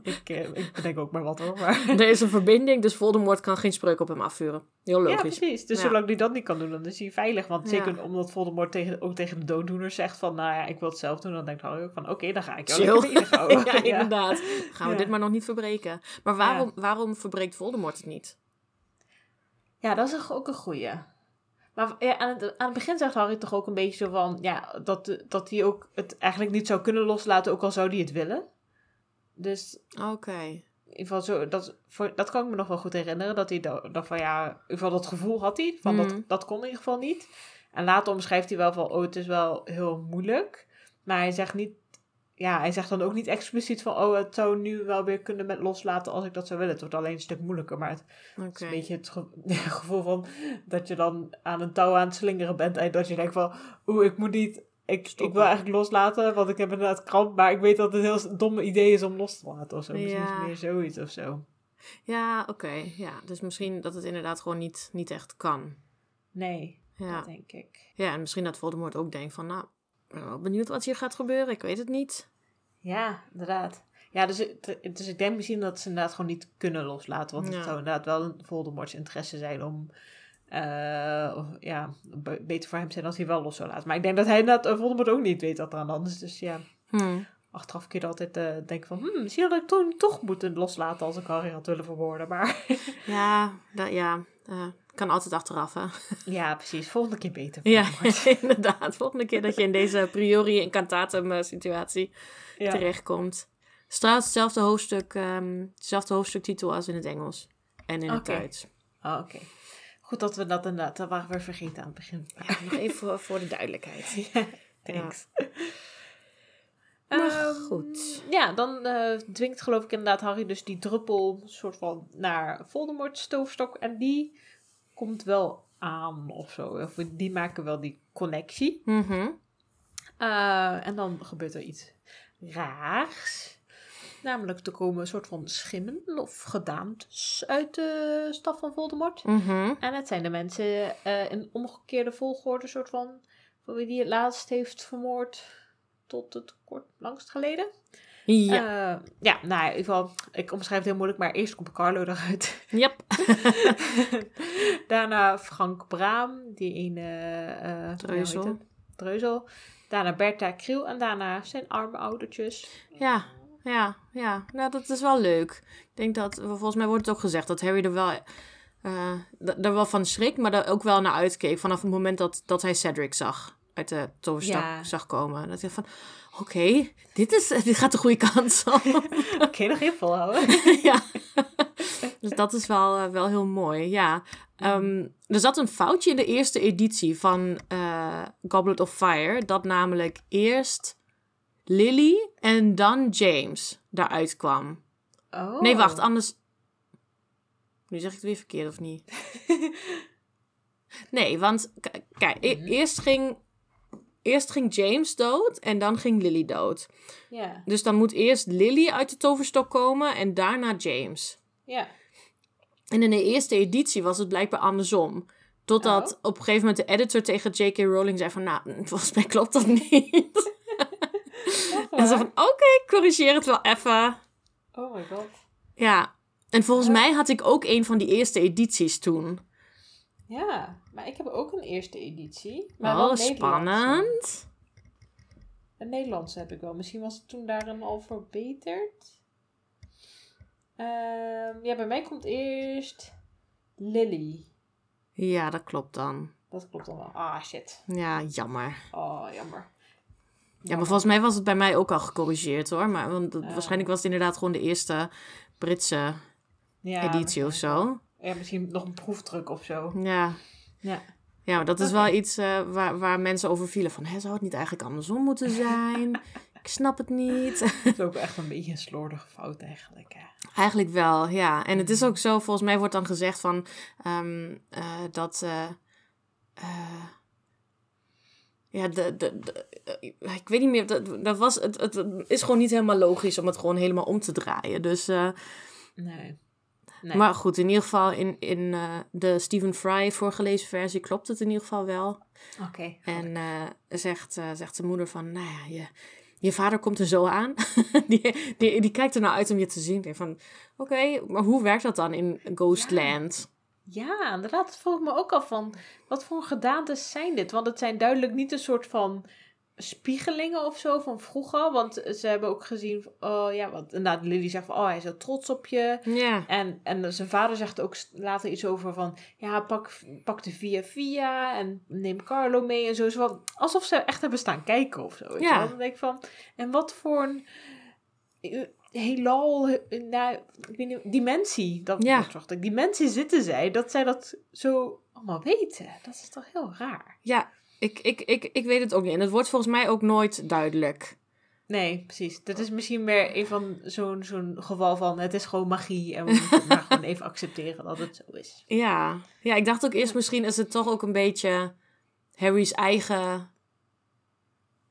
ik, eh, ik bedenk ook maar wat hoor. Maar... er is een verbinding, dus Voldemort kan geen spreuk op hem afvuren. Heel Ja, logisch. precies. Dus Ja. zolang hij dat niet kan doen, dan is hij veilig. Want Ja. zeker omdat Voldemort tegen, ook tegen de dooddoeners zegt van... Nou ja, ik wil het zelf doen. Dan denkt Harry ook van... Oké, dan ga ik jou lekker houden. ja, Ja. inderdaad. Gaan we Ja. dit maar nog niet verbreken. Maar waarom, waarom verbreekt Voldemort het niet? Ja, dat is ook een goeie. Maar ja, aan, het, aan het begin zegt Harry toch ook een beetje zo van... Ja, dat, dat hij ook het eigenlijk niet zou kunnen loslaten, ook al zou hij het willen. Dus Oké. in ieder geval zo, dat, voor, dat kan ik me nog wel goed herinneren. Dat hij da- dacht van ja, in ieder geval dat gevoel had hij. Van dat, Mhm. dat kon in ieder geval niet. En later omschrijft hij wel van, oh het is wel heel moeilijk. Maar hij zegt niet, ja, hij zegt dan ook niet expliciet van, oh, het zou nu wel weer kunnen met loslaten als ik dat zou willen. Het wordt alleen een stuk moeilijker, maar het is een beetje het ge- gevoel van dat je dan aan een touw aan het slingeren bent en dat je denkt van, oeh, ik moet niet, ik, ik wil eigenlijk loslaten, want ik heb inderdaad kramp, maar ik weet dat het een heel domme idee is om los te laten of zo. Misschien is Ja. meer zoiets of zo. Ja, oké. Ja, dus misschien dat het inderdaad gewoon niet, niet echt kan. Nee, Ja. dat denk ik. ja, en misschien dat Voldemort ook denkt van, nou, ik ben wel benieuwd wat hier gaat gebeuren. Ik weet het niet. Ja, inderdaad. Ja, dus, dus ik denk misschien dat ze inderdaad gewoon niet kunnen loslaten. Want Ja. het zou inderdaad wel een Voldemort's interesse zijn om... of, ja, be- beter voor hem zijn als hij wel los zou laten. Maar ik denk dat hij inderdaad, eh, Voldemort ook niet weet wat er aan de hand is. Dus ja, Hm. achteraf kun je altijd eh, denken van... Hmm, misschien had ik toen toch moeten loslaten als ik Harry had willen verwoorden. Maar Ja, dat, ja kan altijd achteraf, hè? ja, precies. Volgende keer beter. Ja, inderdaad. Volgende keer dat je in deze priori incantatum situatie ja. terechtkomt. Het is trouwens hetzelfde hoofdstuk, ehm, hetzelfde hoofdstuktitel als in het Engels. En in het. Duits. Oh, oké. Goed dat we dat inderdaad... Dat waren we vergeten aan het begin. Ja, nog even voor, voor de duidelijkheid. Ja, thanks. Maar Ehm, goed. Ja, dan eh, dwingt geloof ik inderdaad Harry dus die druppel soort van naar Voldemort's stoofstok. En die komt wel aan of zo. Of die maken wel die connectie. Mhm. Eh, en dan gebeurt er iets raars. Namelijk, er komen een soort van schimmen of gedaantes uit de staf van Voldemort. Mhm. En het zijn de mensen eh, in omgekeerde volgorde, soort van, van wie die het laatst heeft vermoord tot het kort langst geleden. Ja. Eh, ja, nou, in ieder geval, ik omschrijf het heel moeilijk, maar eerst komt Carlo eruit. Yep. Daarna Frank Braam, die ene... eh Dreuzel. Dreuzel. Daarna Bertha Kriel en daarna zijn arme oudertjes. Ja, ja, ja. Nou, dat is wel leuk. Ik denk dat, volgens mij wordt het ook gezegd dat Harry er wel, eh, er wel van schrik, maar er ook wel naar uitkeek vanaf het moment dat, dat hij Cedric zag. Uit de toverstak Ja. zag komen. Dat hij van, oké, dit, is, dit gaat de goede kant op. Oké, nog even volhouden. ja. Dus dat is wel, eh, wel heel mooi, ja. Ehm, er zat een foutje in de eerste editie van eh, Goblet of Fire. Dat namelijk eerst Lily en dan James daaruit kwam. Oh. Nee, wacht, anders... Nu zeg ik het weer verkeerd, of niet? nee, want kijk, e- eerst ging, eerst ging James dood en dan ging Lily dood. Ja, Dus dan moet eerst Lily uit de toverstok komen en daarna James. ja. En in de eerste editie was het blijkbaar andersom. Totdat Oh. op een gegeven moment de editor tegen J.K. Rowling zei van... Nou, volgens mij klopt dat niet. En ze van, oké, corrigeer het wel even. Oh my god. Ja, en volgens Ja. mij had ik ook een van die eerste edities toen. Ja, maar ik heb ook een eerste editie. Maar wel Oh, spannend. Een Nederlandse heb ik wel. Misschien was het toen daarin al verbeterd. Ehm, ja, bij mij komt eerst Lily. Ja, dat klopt dan. Dat klopt dan wel. Ah, shit. Ja, jammer. Oh, jammer. Ja, maar volgens mij was het bij mij ook al gecorrigeerd hoor. Maar want het- waarschijnlijk was het inderdaad gewoon de eerste Britse Ja, editie of zo. Ja, misschien nog een proefdruk of zo. Ja. Ja. Ja, maar dat is wel iets eh, waar, waar mensen over vielen. Van, hè, zou het niet eigenlijk andersom moeten zijn? Ik snap het niet. Dat is ook echt een beetje een slordige fout eigenlijk. Hè. eigenlijk wel, ja. En het is ook zo, volgens mij wordt dan gezegd van... ehm, eh, dat... eh, ja, de, de, de- eh, ik weet niet meer. Dat, dat was, het, het is gewoon niet helemaal logisch om het gewoon helemaal om te draaien. Dus, eh, Nee. nee. Maar goed, in ieder geval in, in eh, de Stephen Fry voorgelezen versie klopt het in ieder geval wel. Oké. En zegt, zegt de moeder van, nou ja, je, je vader komt er zo aan. die, die, die kijkt er nou uit om je te zien. Ik denk van, oké, maar hoe werkt dat dan in Ghostland? Ja, inderdaad. Dat vroeg ik me ook af van, wat voor gedaantes zijn dit? Want het zijn duidelijk niet een soort van spiegelingen of zo van vroeger. Want ze hebben ook gezien, oh ja, want inderdaad, Lily zegt van, oh hij is zo trots op je. Ja, En, en zijn vader zegt ook later iets over van, ja, pak, pak de via via en neem Carlo mee en zo. Zo alsof ze echt hebben staan kijken of zo. Ja. Dan denk ik van, en wat voor een heelal, nou, ik weet niet, dimensie, dat Ja. dat dacht ik, dimensie zitten zij, dat zij dat zo allemaal weten. Dat is toch heel raar. ja ik, ik, ik, ik weet het ook niet. En het wordt volgens mij ook nooit duidelijk. Nee, precies. Dat is misschien meer een van zo'n zo'n geval van het is gewoon magie en we moeten het maar gewoon even accepteren dat het zo is. Ja. ja, ik dacht ook eerst misschien is het toch ook een beetje Harry's eigen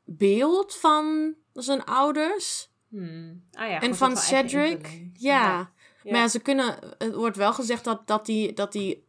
beeld van zijn ouders. Hmm. Ah ja, En van Cedric? Ja. Ja. Maar ja, ze kunnen, het wordt wel gezegd dat, dat, die, dat die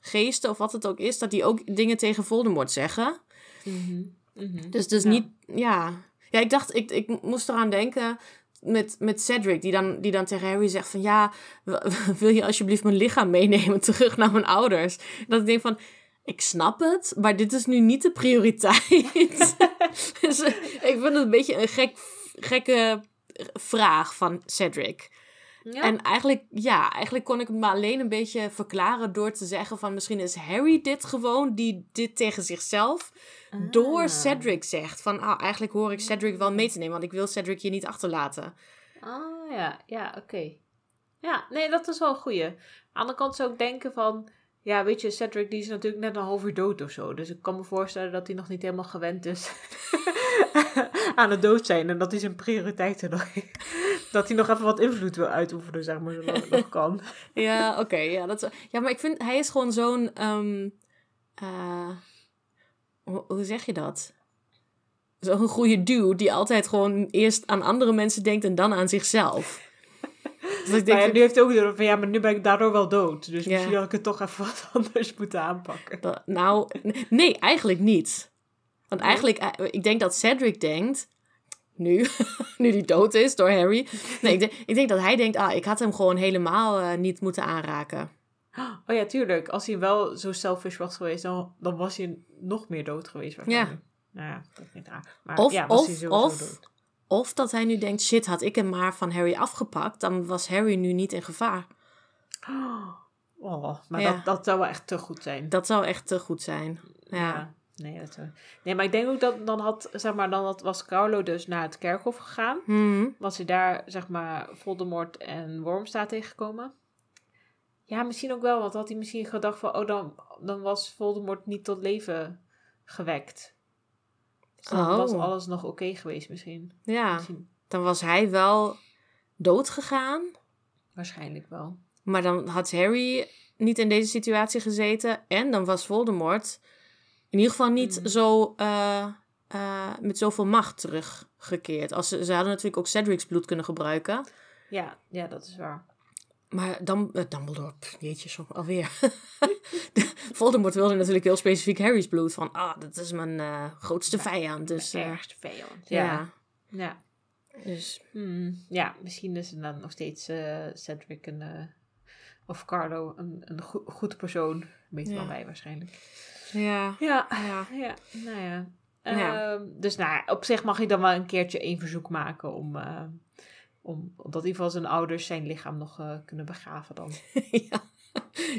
geesten of wat het ook is, dat die ook dingen tegen Voldemort zeggen. Mhm. Mhm. Dus, dus Ja. niet, ja. Ja, ik dacht, ik, ik moest eraan denken met, met Cedric, die dan, die dan tegen Harry zegt van, ja, wil je alsjeblieft mijn lichaam meenemen terug naar mijn ouders? Dat ik denk van, ik snap het, maar dit is nu niet de prioriteit. dus ik vind het een beetje een gek, gekke vraag van Cedric. Ja. En eigenlijk, ja, eigenlijk kon ik het me alleen een beetje verklaren door te zeggen van misschien is Harry dit gewoon die dit tegen zichzelf door Ah. Cedric zegt. Van ah, eigenlijk hoor ik Cedric wel mee te nemen, want ik wil Cedric hier niet achterlaten. Ah ja, ja, oké. Ja, nee, dat is wel een goeie. Aan de andere kant zou ik denken van... Ja, weet je, Cedric die is natuurlijk net een half uur dood of zo. Dus ik kan me voorstellen dat hij nog niet helemaal gewend is aan het dood zijn. En dat hij zijn prioriteiten nog... dat hij nog even wat invloed wil uitoefenen, zeg maar, zolang het nog kan. Ja, oké. ja, dat is- ja, maar ik vind, hij is gewoon zo'n... ehm, eh, hoe, hoe zeg je dat? Zo'n goede dude die altijd gewoon eerst aan andere mensen denkt en dan aan zichzelf. Dus ik denk, Maar ja, nu heeft hij ook door van... Ja, maar nu ben ik daardoor wel dood. Dus Ja. misschien had ik het toch even wat anders moeten aanpakken. dat- nou, nee, eigenlijk niet. Want eigenlijk, eh, ik denk dat Cedric denkt, nu, nu die dood is door Harry. Nee, ik denk, ik denk dat hij denkt, ah, ik had hem gewoon helemaal eh, niet moeten aanraken. Oh ja, tuurlijk. Als hij wel zo selfish was geweest, dan, dan was hij nog meer dood geweest. waarschijnlijk. Nou ja, dat niet raar. Maar Of- ja, was hij of- sowieso of- dood. Of dat hij nu denkt, shit, had ik hem maar van Harry afgepakt, dan was Harry nu niet in gevaar. Oh, maar Ja. dat, dat zou wel echt te goed zijn. Dat zou echt te goed zijn. Ja. Nee, dat zou... nee, maar ik denk ook dat dan had, zeg maar, dan had, was Carlo dus naar het kerkhof gegaan. Hmm. Was hij daar, zeg maar, Voldemort en Wormstaat tegengekomen? Ja, misschien ook wel, want had hij misschien gedacht van, oh, dan, dan was Voldemort niet tot leven gewekt. Dus dan Oh. was alles nog oké geweest misschien. Ja, misschien. dan was hij wel dood gegaan. Waarschijnlijk wel. Maar dan had Harry niet in deze situatie gezeten. En dan was Voldemort in ieder geval niet Mm. zo eh, eh, met zoveel macht teruggekeerd. Als ze, ze hadden natuurlijk ook Cedric's bloed kunnen gebruiken. Ja, ja, dat is waar. Maar dan, uh, Dumbledore, pff, jeetje, zo alweer. De- Voldemort wilde natuurlijk heel specifiek Harry's bloed. Van, ah, dat is mijn eh, grootste Ja, vijand. Dus eh, ergste vijand. ja. Ja. Ja. Dus, Hmm, ja, misschien is het dan nog steeds eh, Cedric een, eh, of Carlo een, een go- goed persoon. Weet Ja. wel wij waarschijnlijk. Ja. Ja, ja. ja, nou ja. Ja. Ehm, dus nou, op zich mag je dan wel een keertje één verzoek maken om, eh, om dat in ieder geval zijn ouders zijn lichaam nog eh, kunnen begraven dan. ja.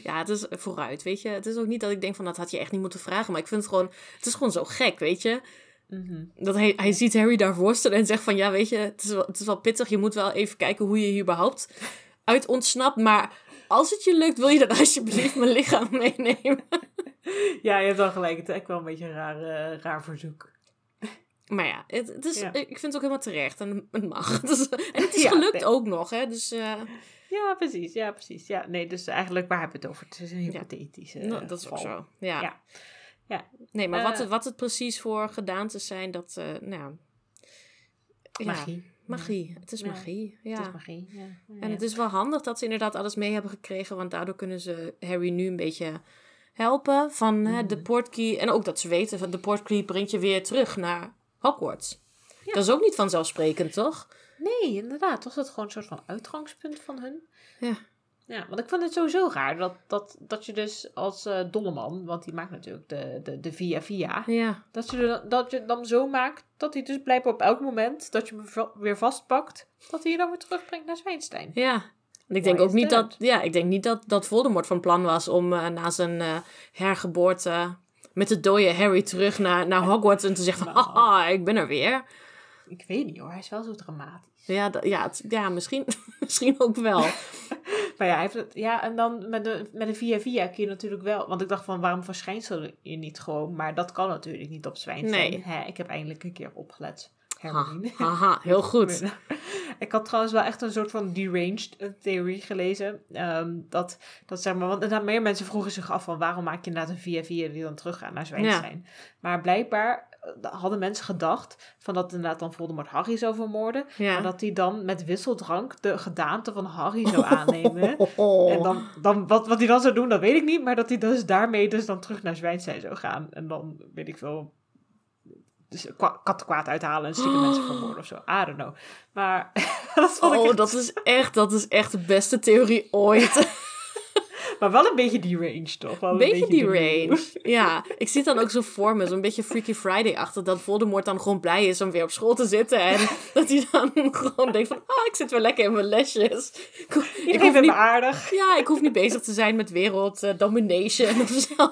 ja, het is vooruit, weet je. Het is ook niet dat ik denk van, dat had je echt niet moeten vragen. Maar ik vind het gewoon, het is gewoon zo gek, weet je. Mhm. Dat hij, hij ziet Harry daar worstelen en zegt van, ja, weet je, het is, wel, het is wel pittig. Je moet wel even kijken hoe je hier überhaupt uit ontsnapt. Maar als het je lukt, wil je dan alsjeblieft mijn lichaam meenemen. Ja, je hebt wel gelijk. Het is echt wel een beetje een raar, eh, raar verzoek. Maar ja, het, het is, Ja. ik vind het ook helemaal terecht en het mag. Is- en het is Ja, gelukt nee. ook nog, hè. Dus eh, Ja, precies. Ja, precies. Ja, nee, dus eigenlijk waar hebben we het over? Het is een hypothetische nou, dat is ook zo. Ja. Ja. Ja. Nee, maar wat, Eh. het, wat het precies voor gedaantes zijn, dat, nou... ja, Magie. Magie. Het is magie, ja. Het is magie. Ja. En het is wel handig dat ze inderdaad alles mee hebben gekregen, want daardoor kunnen ze Harry nu een beetje helpen van hè, de Mhm. portkey. En ook dat ze weten van de portkey brengt je weer terug naar Hogwarts. Ja. Dat is ook niet vanzelfsprekend, toch? Nee, inderdaad. Was dat gewoon een soort van uitgangspunt van hun? Ja. Ja, want ik vond het sowieso raar dat, dat, dat je dus als eh Dolleman, want die maakt natuurlijk de, de, de Via Via, Ja. dat je, er- dat je het dan zo maakt dat hij dus blijkbaar op elk moment dat je hem weer vastpakt, dat hij je dan weer terugbrengt naar Zwijnstein. Ja. En ik denk ook niet dat, ja, ik denk niet dat, dat Voldemort van plan was om eh, na zijn eh, hergeboorte met de dode Harry terug naar, naar Hogwarts en te zeggen van, haha, ik ben er weer. Ik weet niet hoor, hij is wel zo dramatisch. Ja, ja, het- ja misschien, misschien ook wel. Maar ja, hij heeft het, ja, en dan met de, met de Via Via kun je natuurlijk wel, want ik dacht van waarom verschijnt ze je niet gewoon, maar dat kan natuurlijk niet op Zwijnstein. Nee. Ik heb eindelijk een keer opgelet. Hermeline. Haha, heel goed. Ik had trouwens wel echt een soort van deranged eh, theorie gelezen. Ehm, dat, dat zeg maar, want meer mensen vroegen zich af van waarom maak je inderdaad een via via die dan teruggaan naar Zwijnstein. Maar blijkbaar hadden mensen gedacht van dat inderdaad dan Voldemort Harry zou vermoorden. Ja. En dat hij dan met wisseldrank de gedaante van Harry zou aannemen. Oh. En dan, dan wat, wat hij dan zou doen, dat weet ik niet. Maar dat hij dus daarmee dus dan terug naar Zwijnstein zou gaan. En dan, weet ik veel, dus kwa- kattenkwaad uithalen en stiekem mensen vermoorden of zo. I don't know. Maar dat vond ik Oh, echt- dat is echt, dat is echt de beste theorie ooit. Maar wel een beetje die range, toch? Wel Een beetje die range. Ja, ik zie het dan ook zo voor me, zo'n beetje Freaky Friday achter dat Voldemort dan gewoon blij is om weer op school te zitten. En dat hij dan gewoon denkt van, ah, ik zit weer lekker in mijn lesjes. Ik, hoef me niet, aardig. ja, ik hoef niet bezig te zijn met wereld domination of zo.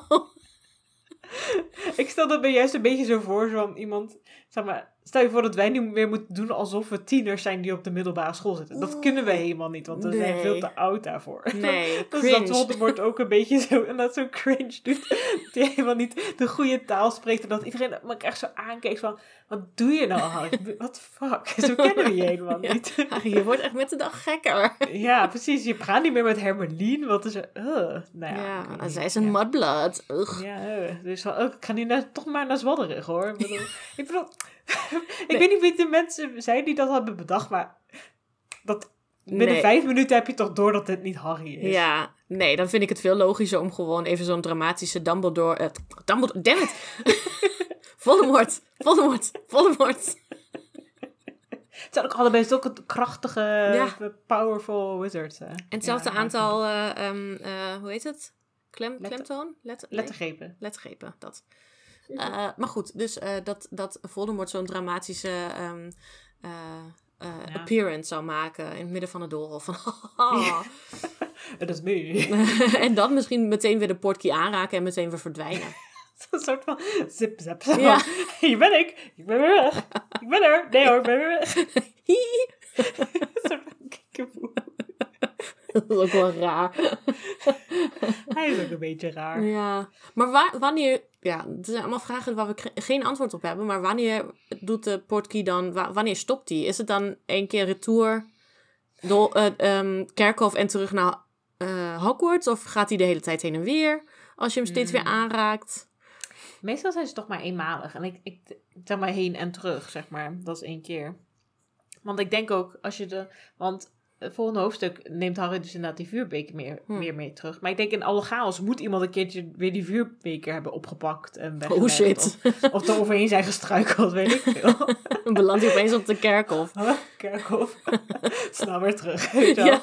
Ik stel dat me juist een beetje zo voor, zo'n iemand... Zeg maar, stel je voor dat wij nu weer moeten doen alsof we tieners zijn die op de middelbare school zitten. Dat kunnen we helemaal niet, want we zijn veel te oud daarvoor. Nee, Dus dat. Voldemort ook een beetje zo, en dat zo cringe doet. Helemaal niet de goede taal spreekt. En dat iedereen me echt zo aankijkt van, wat doe je nou the fuck? Zo kennen we je helemaal niet. Je wordt echt met de dag gekker. Ja, precies. Je praat niet meer met Hermeline, want is er... Uh, nou ja, Ja, zij is een Ja. mudblood. Ugh. Ja, uh, dus oh, ik ga naar, toch maar naar Zwadderig hoor. Ik bedoel, ik, bedoel, ik Nee. weet niet wie de mensen zijn die dat hebben bedacht, maar dat, binnen Nee. vijf minuten heb je toch door dat dit niet Harry is. Ja, nee, dan vind ik het veel logischer om gewoon even zo'n dramatische Dumbledore... eh, Dumbledore, damn it! Voldemort, Voldemort, Voldemort. Het zijn ook allebei zulke krachtige, Ja. powerful wizards. hè. En hetzelfde Ja, aantal, eh, ehm, eh, hoe heet het? Klem, Letter- klemtoon? Letter, nee? Lettergrepen. lettergrepen, dat. Eh, maar goed, dus dat, dat Voldemort zo'n dramatische ehm, eh, eh, Ja. appearance zou maken in het midden van het doolhof. Van. Dat is me. en dan misschien meteen weer de portkey aanraken en meteen weer verdwijnen. Een soort van zip zap. zo Ja. van, Hier ben ik. Ik ben weer weg. Ik ben er. Nee hoor, ik ben weer weg. Soort van dat is ook wel raar. Hij is ook een beetje raar. Ja, maar wa- wanneer... Ja, het zijn allemaal vragen waar we geen antwoord op hebben. Maar wanneer doet de portkey dan... wa- wanneer stopt die? Is het dan één keer retour... Dol, eh, ehm, Kerkhof en terug naar eh, Hogwarts? Of gaat hij de hele tijd heen en weer? Als je hem steeds weer Hmm. aanraakt? Meestal zijn ze toch maar eenmalig. En ik, ik zeg maar heen en terug, zeg maar. Dat is één keer. Want ik denk ook, als je de... Want het volgende hoofdstuk neemt Harry dus inderdaad die vuurbeker meer, Hm. meer mee terug. Maar ik denk in alle chaos moet iemand een keertje weer die vuurbeker hebben opgepakt en Oh shit. Of, of er overheen zijn gestruikeld, weet ik veel. Belandt hij opeens op de Kerkhof. Huh? Kerkhof. Snel weer terug. Ja.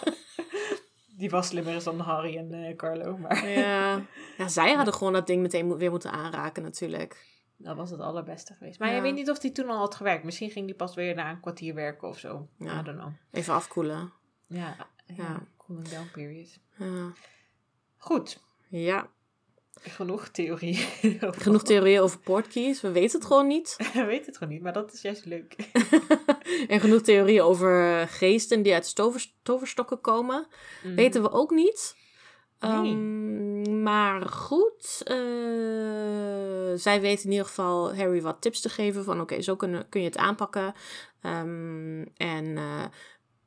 Die was slimmer dan Harry en eh, Carlo. Maar Ja. ja, zij hadden gewoon dat ding meteen weer moeten aanraken natuurlijk. dat was het allerbeste geweest. Maar Ja. je weet niet of die toen al had gewerkt. Misschien ging die pas weer na een kwartier werken of zo. Ja. I don't know. Even afkoelen. Ja, ja. Ja. Cooling down period. Ja. Goed. ja. Genoeg theorie. Genoeg theorieën over portkeys. We weten het gewoon niet. We weten het gewoon niet, maar dat is juist leuk. En genoeg theorieën over eh, geesten die uit tover, toverstokken komen. Mm. Weten we ook niet. Nee. Ehm, maar goed, eh, zij weet in ieder geval Harry wat tips te geven van oké, zo kun, kun je het aanpakken. Ehm, en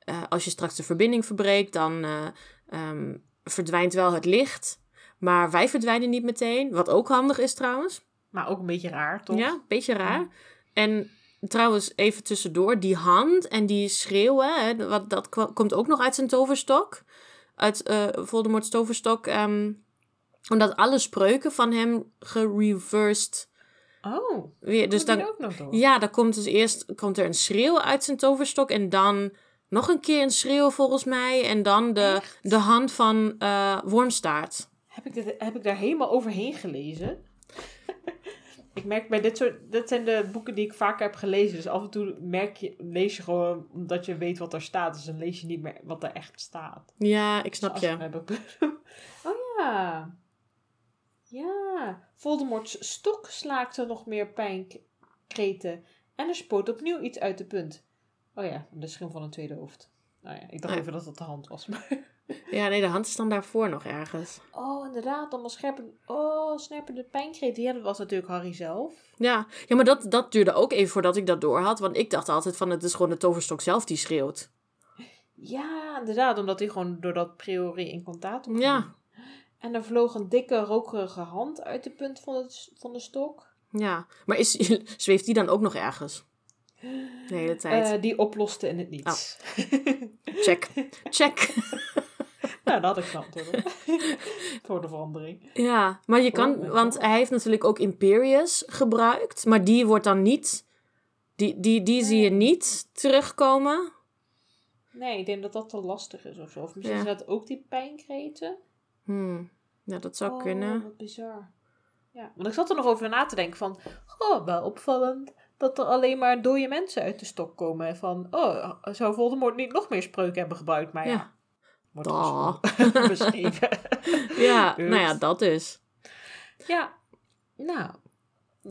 eh, als je straks de verbinding verbreekt, dan eh, ehm, verdwijnt wel het licht. Maar wij verdwijnen niet meteen, wat ook handig is trouwens. Maar ook een beetje raar, toch? Ja, beetje raar. Ja. En trouwens, even tussendoor, die hand en die schreeuwen, hè, wat, dat komt ook nog uit zijn toverstok. Uit eh Voldemort's toverstok. ehm, omdat alle spreuken van hem gereversed Oh, weer. Dus dan ook nog door. ja, dan komt dus eerst komt er een schreeuw uit zijn toverstok. En dan nog een keer een schreeuw volgens mij. En dan de, Echt? de hand van eh Wormstaart. Heb ik, dit, heb ik daar helemaal overheen gelezen? ik merk bij dit soort... Dit zijn de boeken die ik vaker heb gelezen. Dus af en toe merk je, lees je gewoon omdat je weet wat er staat. Dus dan lees je niet meer wat er echt staat. Ja, ik snap Dus je. oh ja. Ja. Voldemort's stok slaakte nog meer pijnkreten. En er spoot opnieuw iets uit de punt. Oh ja, de schim van een tweede hoofd. Nou ja, ik dacht even dat het de hand was. Maar... Ja, nee, de hand is dan daarvoor nog ergens. Oh, inderdaad. Allemaal scherpen... Oh, snerpende pijnkreten. Ja, dat was natuurlijk Harry zelf. Ja, ja maar dat, dat duurde ook even voordat ik dat door had. Want ik dacht altijd van het is gewoon de toverstok zelf die schreeuwt. Ja, inderdaad. Omdat hij gewoon door dat priori in contact was. Ja. En er vloog een dikke, rokerige hand uit de punt van, het, van de stok. Ja, maar is, zweeft die dan ook nog ergens? De hele tijd. Eh, die oploste in het niets. Check. Check. nou, dat had ik op. Voor de verandering. Ja, maar je kan, Oh want hij heeft natuurlijk ook Imperius gebruikt, maar die wordt dan niet, die, die, die zie je niet terugkomen. Nee, ik denk dat dat te lastig is of zo. Of misschien Ja. zijn dat ook die pijnkreten. Hmm. Ja, dat zou oh, kunnen. wat bizar. Ja, want ik zat er nog over na te denken van... Oh, wel opvallend dat er alleen maar dode mensen uit de stok komen. Van, oh, zou Voldemort niet nog meer spreuken hebben gebruikt? Maar ja, Ja. wordt gewoon beschreven. Ja, nou ja, dat dus. ja, nou,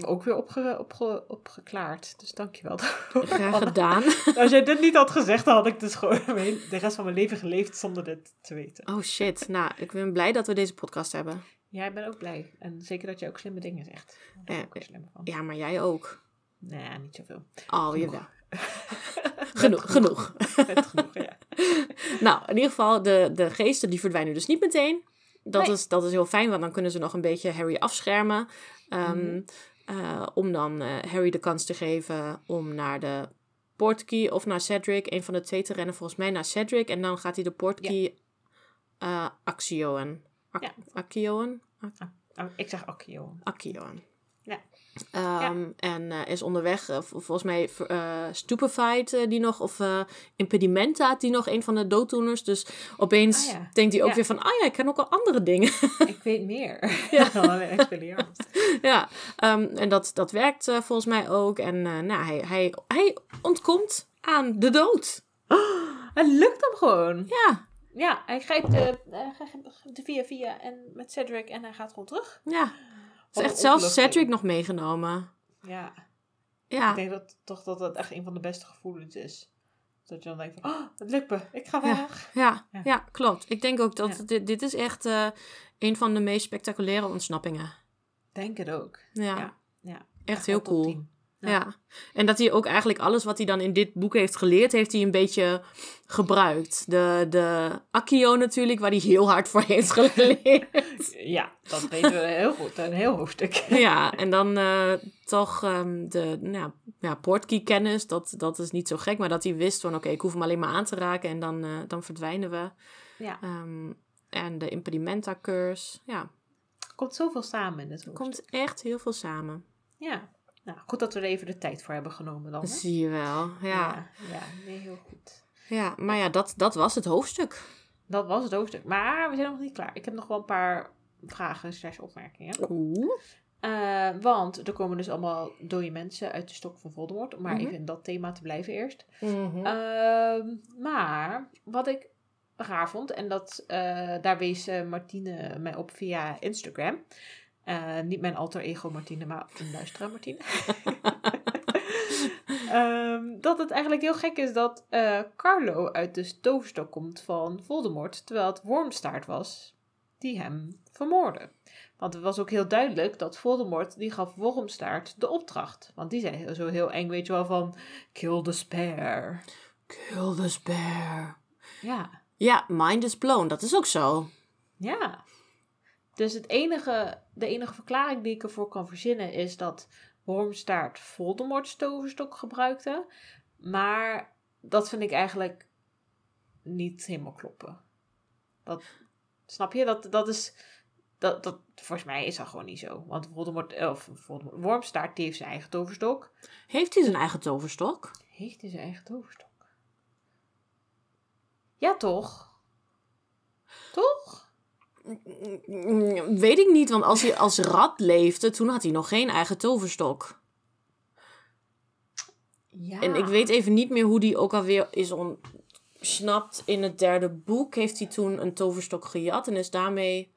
ook weer opge, opge, opgeklaard. Dus dankjewel. Graag gedaan. Als jij dit niet had gezegd, dan had ik dus gewoon de rest van mijn leven geleefd zonder dit te weten. Oh shit, nou, ik ben blij dat we deze podcast hebben. Ja, ik ben ook blij. En zeker dat je ook slimme dingen zegt. Daar ben ik Eh, ook van. Ja, maar jij ook. Nee, niet zoveel. Oh, jawel. Genoeg, genoeg. Net genoeg, ja. Nou, in ieder geval, de, de geesten die verdwijnen dus niet meteen. Dat, Nee. is, dat is heel fijn, want dan kunnen ze nog een beetje Harry afschermen. Ehm, Mhm. eh, om dan eh, Harry de kans te geven om naar de portkey of naar Cedric, een van de twee te rennen, volgens mij naar Cedric. En dan gaat hij de portkey eh actioen. Ac- Ja. Ac- Oh, ik zeg Akio. Ja. Ehm, En eh, is onderweg, eh, vol- volgens mij, eh Stupefied die nog, of Impedimenta die nog, een van de dooddoeners. Dus opeens Ah, ja. denkt hij ook Ja. weer van, ah ja, ik ken ook al andere dingen. Ik weet meer. Ja. Ja, ehm, en dat, dat werkt volgens mij ook. En nou, hij, hij, hij ontkomt aan de dood. Het lukt hem gewoon. Ja, Ja, hij grijpt de, de via via en met Cedric en hij gaat gewoon terug. ja. Is Wat echt zelfs. Cedric nog meegenomen. Ja, Ja, ik denk dat, toch dat dat echt een van de beste gevoelens is. Dat je dan denkt van, oh, het lukt me. Ik ga weg. ja, Ja. ja. klopt. Ik denk ook dat dit, dit is echt eh, een van de meest spectaculaire ontsnappingen. Denk het ook. Ja, Ja. Echt heel cool. 10. Ja. Ja. en dat hij ook eigenlijk alles wat hij dan in dit boek heeft geleerd, heeft hij een beetje gebruikt. De, de Accio natuurlijk, waar hij heel hard voor heeft geleerd. Ja, dat weten we heel goed. Een heel hoofdstuk. ja, en dan eh, toch ehm, de nou, ja, portkey kennis, dat, dat is niet zo gek, maar dat hij wist van oké, ik hoef hem alleen maar aan te raken en dan, eh, dan verdwijnen we. Ja, Ehm, en de impedimenta curse, ja, er komt zoveel samen in dit er hoofdstuk. komt echt heel veel samen. Ja. Nou, goed dat we er even de tijd voor hebben genomen dan. hè? Zie je wel, ja. ja. Ja, nee, heel goed. Ja, maar ja, dat, dat was het hoofdstuk. Dat was het hoofdstuk. Maar we zijn nog niet klaar. Ik heb nog wel een paar vragen slash opmerkingen. Oeh. Eh, want er komen dus allemaal dode mensen uit de stok van Voldemort. Om maar Mhm. even in dat thema te blijven eerst. Mhm. Ehm, maar wat ik raar vond, en dat, eh, daar wees eh, Martine mij op via Instagram. Eh, niet mijn alter ego Martine, maar een luisteraar Martine. Ehm, dat het eigenlijk heel gek is dat eh, Carlo uit de toverstok komt van Voldemort, terwijl het Wormstaart was die hem vermoordde. Want het was ook heel duidelijk dat Voldemort, die gaf Wormstaart de opdracht. Want die zei zo heel eng, weet je wel, van kill the spare. Kill the spare. Ja, Ja, mind is blown. Dat is ook zo. ja. Dus het enige, de enige verklaring die ik ervoor kan verzinnen is dat Wormstaart Voldemort's toverstok gebruikte. Maar dat vind ik eigenlijk niet helemaal kloppen. Dat, snap je? Dat, dat is... Dat, dat, volgens mij is dat gewoon niet zo. Want Voldemort, eh, of Voldemort, Wormstaart die heeft zijn eigen toverstok. Heeft hij zijn eigen toverstok? Heeft hij zijn eigen toverstok? Ja, toch? Toch? Weet ik niet, want als hij als rat leefde, toen had hij nog geen eigen toverstok. Ja. En ik weet even niet meer hoe die ook alweer is ontsnapt. In het derde boek heeft hij toen een toverstok gejat en is daarmee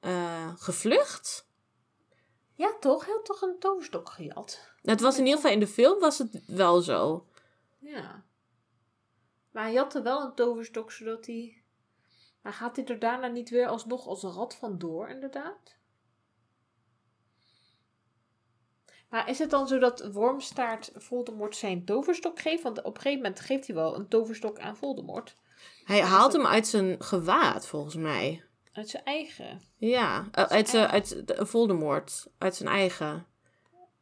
eh, gevlucht. Ja, toch? Hij had toch een toverstok gejat? Het was in ieder geval in de film was het wel zo. Ja. Maar hij had er wel een toverstok, zodat hij... Maar gaat hij er daarna niet weer alsnog als een rat vandoor, inderdaad? Maar is het dan zo dat Wormstaart Voldemort zijn toverstok geeft? Want op een gegeven moment geeft hij wel een toverstok aan Voldemort. Hij haalt hem uit zijn gewaad, volgens mij. Uit zijn eigen. Ja, uit, uh, uit de, Voldemort. Uit zijn eigen.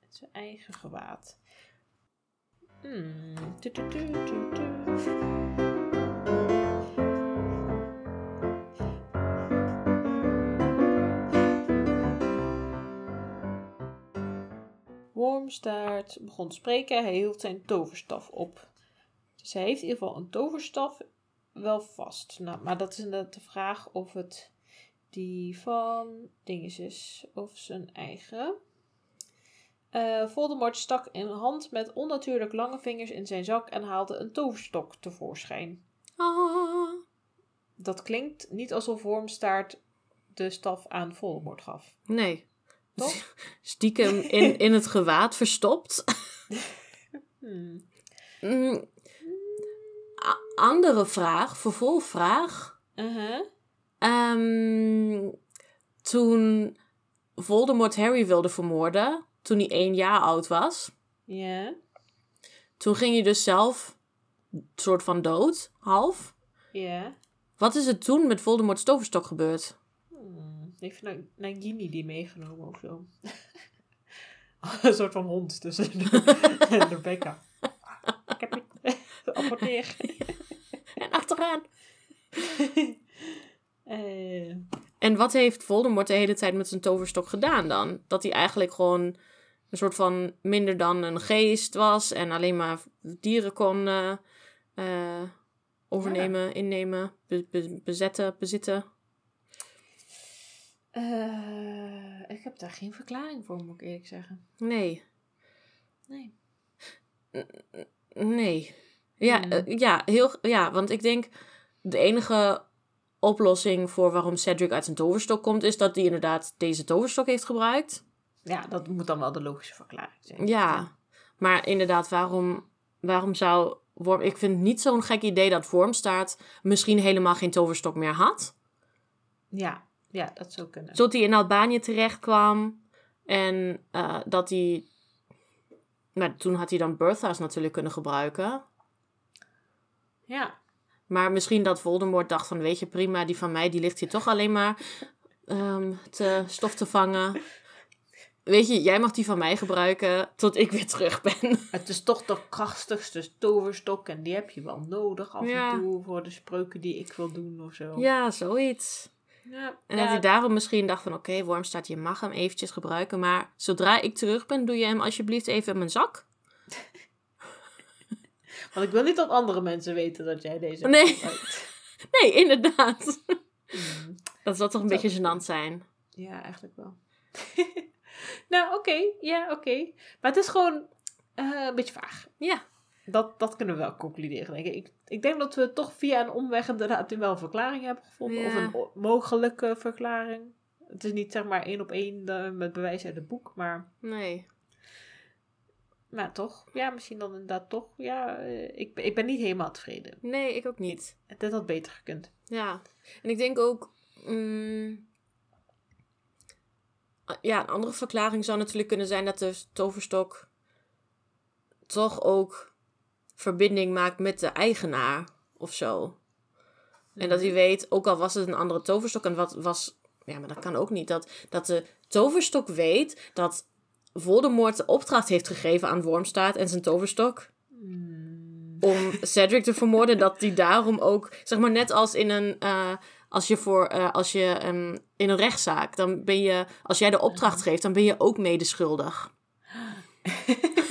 Uit zijn eigen gewaad. Hmm. Wormstaart begon te spreken. Hij hield zijn toverstaf op. Dus hij heeft in ieder geval een toverstaf wel vast. Nou, maar dat is inderdaad de vraag of het die van dinges is of zijn eigen. Uh, Voldemort stak een hand met onnatuurlijk lange vingers in zijn zak en haalde een toverstok tevoorschijn. Ah. Dat klinkt niet alsof Wormstaart de staf aan Voldemort gaf. Nee. Toch? Stiekem in, in het gewaad verstopt. Hmm. Mm. Andere vraag, vervolgvraag. Uh-huh. Ehm, toen Voldemort Harry wilde vermoorden, toen hij één jaar oud was, Ja. toen ging hij dus zelf soort van dood, half. Ja. Wat is er toen met Voldemort's toverstok gebeurd? Heeft Nagini die meegenomen of zo? een soort van hond tussen de, en Rebecca. Ik heb het apporteer. En achteraan. Eh, En wat heeft Voldemort de hele tijd met zijn toverstok gedaan dan? Dat hij eigenlijk gewoon een soort van minder dan een geest was en alleen maar dieren kon eh, eh, overnemen, innemen, be- be- bezetten, bezitten. Eh, ik heb daar geen verklaring voor, moet ik eerlijk zeggen. Nee, Nee. nee. Ja, Hmm. eh, ja, heel, ja, want ik denk de enige oplossing voor waarom Cedric uit zijn toverstok komt, is dat hij inderdaad deze toverstok heeft gebruikt. Ja, dat moet dan wel de logische verklaring zijn. Ja, maar inderdaad, waarom, waarom zou Worm... Ik vind het niet zo'n gek idee dat Wormstaart misschien helemaal geen toverstok meer had. Ja, ja dat zou kunnen. Tot hij in Albanië terecht kwam. En eh, dat hij... Nou, toen had hij dan Bertha's natuurlijk kunnen gebruiken. Ja. Maar misschien dat Voldemort dacht van... Weet je, prima, die van mij die ligt hier toch alleen maar ehm, te stof te vangen. Weet je, jij mag die van mij gebruiken tot ik weer terug ben. Het is toch de krachtigste toverstok en die heb je wel nodig af Ja. en toe voor de spreuken die ik wil doen of zo. Ja, zoiets. Ja, En dat hij daarom misschien dacht van... Oké, Wormstaart, je mag hem eventjes gebruiken. Maar zodra ik terug ben, doe je hem alsjeblieft even in mijn zak. Want ik wil niet dat andere mensen weten dat jij deze Nee. gebruikt. Nee, inderdaad. Hmm. Dat zal toch een beetje gênant zijn. Ja, eigenlijk wel. nou, oké. Ja, oké. Maar het is gewoon eh, een beetje vaag. Ja. Dat, dat kunnen we wel concluderen, denk ik. ik. Ik denk dat we toch via een omweg inderdaad wel een verklaring hebben gevonden. Of een mogelijke verklaring. Het is niet zeg maar één op één eh, met bewijs uit het boek, maar... Nee. Maar toch, ja, misschien dan inderdaad toch. Ja, eh, ik, ben- ik ben niet helemaal tevreden. Nee, ik ook niet. Het had beter gekund. Ja. En ik denk ook... mm, ja, een andere verklaring zou natuurlijk kunnen zijn dat de toverstok toch ook verbinding maakt met de eigenaar of zo. En dat hij weet, ook al was het een andere toverstok en wat was... Ja, maar dat kan ook niet. Dat, dat de toverstok weet dat Voldemort de opdracht heeft gegeven aan Wormstaart en zijn toverstok Hmm. om Cedric te vermoorden, dat die daarom ook, zeg maar net als in een, eh, als je voor, eh, als je ehm, in een rechtszaak, dan ben je, als jij de opdracht geeft, dan ben je ook medeschuldig.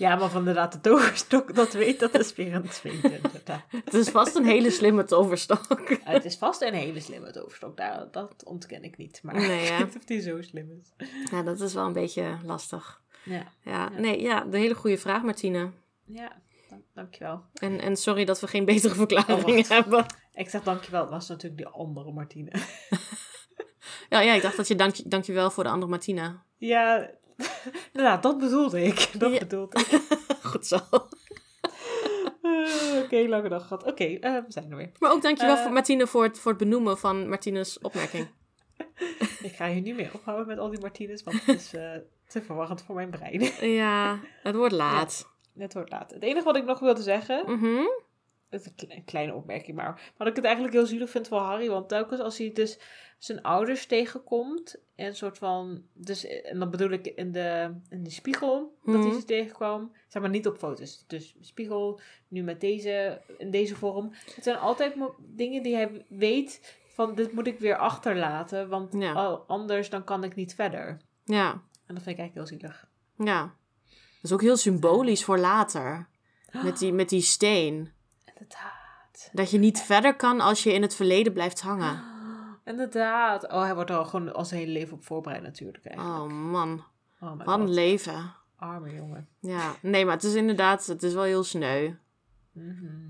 ja, maar van inderdaad de toverstok, dat weet, dat is weer een tweede inderdaad. Het is vast een hele slimme toverstok. Het is vast een hele slimme toverstok, daar, dat ontken ik niet. Maar Nee, ik weet niet of die zo slim is. Ja, dat is wel een beetje lastig. Ja, Ja, nee, ja, de hele goede vraag, Martine. ja dank, dankjewel. En, en sorry dat we geen betere verklaring Oh, wacht. hebben. Ik zeg dankjewel, het was natuurlijk die andere Martine. Ja, ja, ik dacht dat je dank, dankjewel voor de andere Martina. Ja, inderdaad, dat bedoelde ik. Dat Ja. bedoelde ik. Goed zo. Eh, Oké, lange dag gehad. Oké, eh, we zijn er weer. Maar ook dankjewel Eh. voor Martine voor het, voor het benoemen van Martine's opmerking. Ik ga hier niet meer ophouden met al die Martinez, want het is eh, te verwarrend voor mijn brein. ja, het wordt laat. Het wordt laat. Het enige wat ik nog wilde zeggen, Mhm. Een kle- een kleine opmerking, maar maar dat ik het eigenlijk heel zielig vind voor Harry, want telkens als hij dus zijn ouders tegenkomt, en een soort van, dus, en dan bedoel ik in de, in de spiegel, dat hij Mhm. ze tegenkwam, zeg maar niet op foto's, dus spiegel, nu met deze, in deze vorm. Het zijn altijd dingen die hij weet van, dit moet ik weer achterlaten, want Ja. al- anders dan kan ik niet verder. Ja, En dat vind ik eigenlijk heel zielig. ja. Dat is ook heel symbolisch voor later. Met die, met die steen. Inderdaad. Dat je niet verder kan als je in het verleden blijft hangen. Inderdaad. Oh, hij wordt er al gewoon al zijn hele leven op voorbereid natuurlijk. Eigenlijk. Oh man, Oh, wat een leven. Arme jongen. Ja, nee, maar het is inderdaad, het is wel heel sneu. Mhm.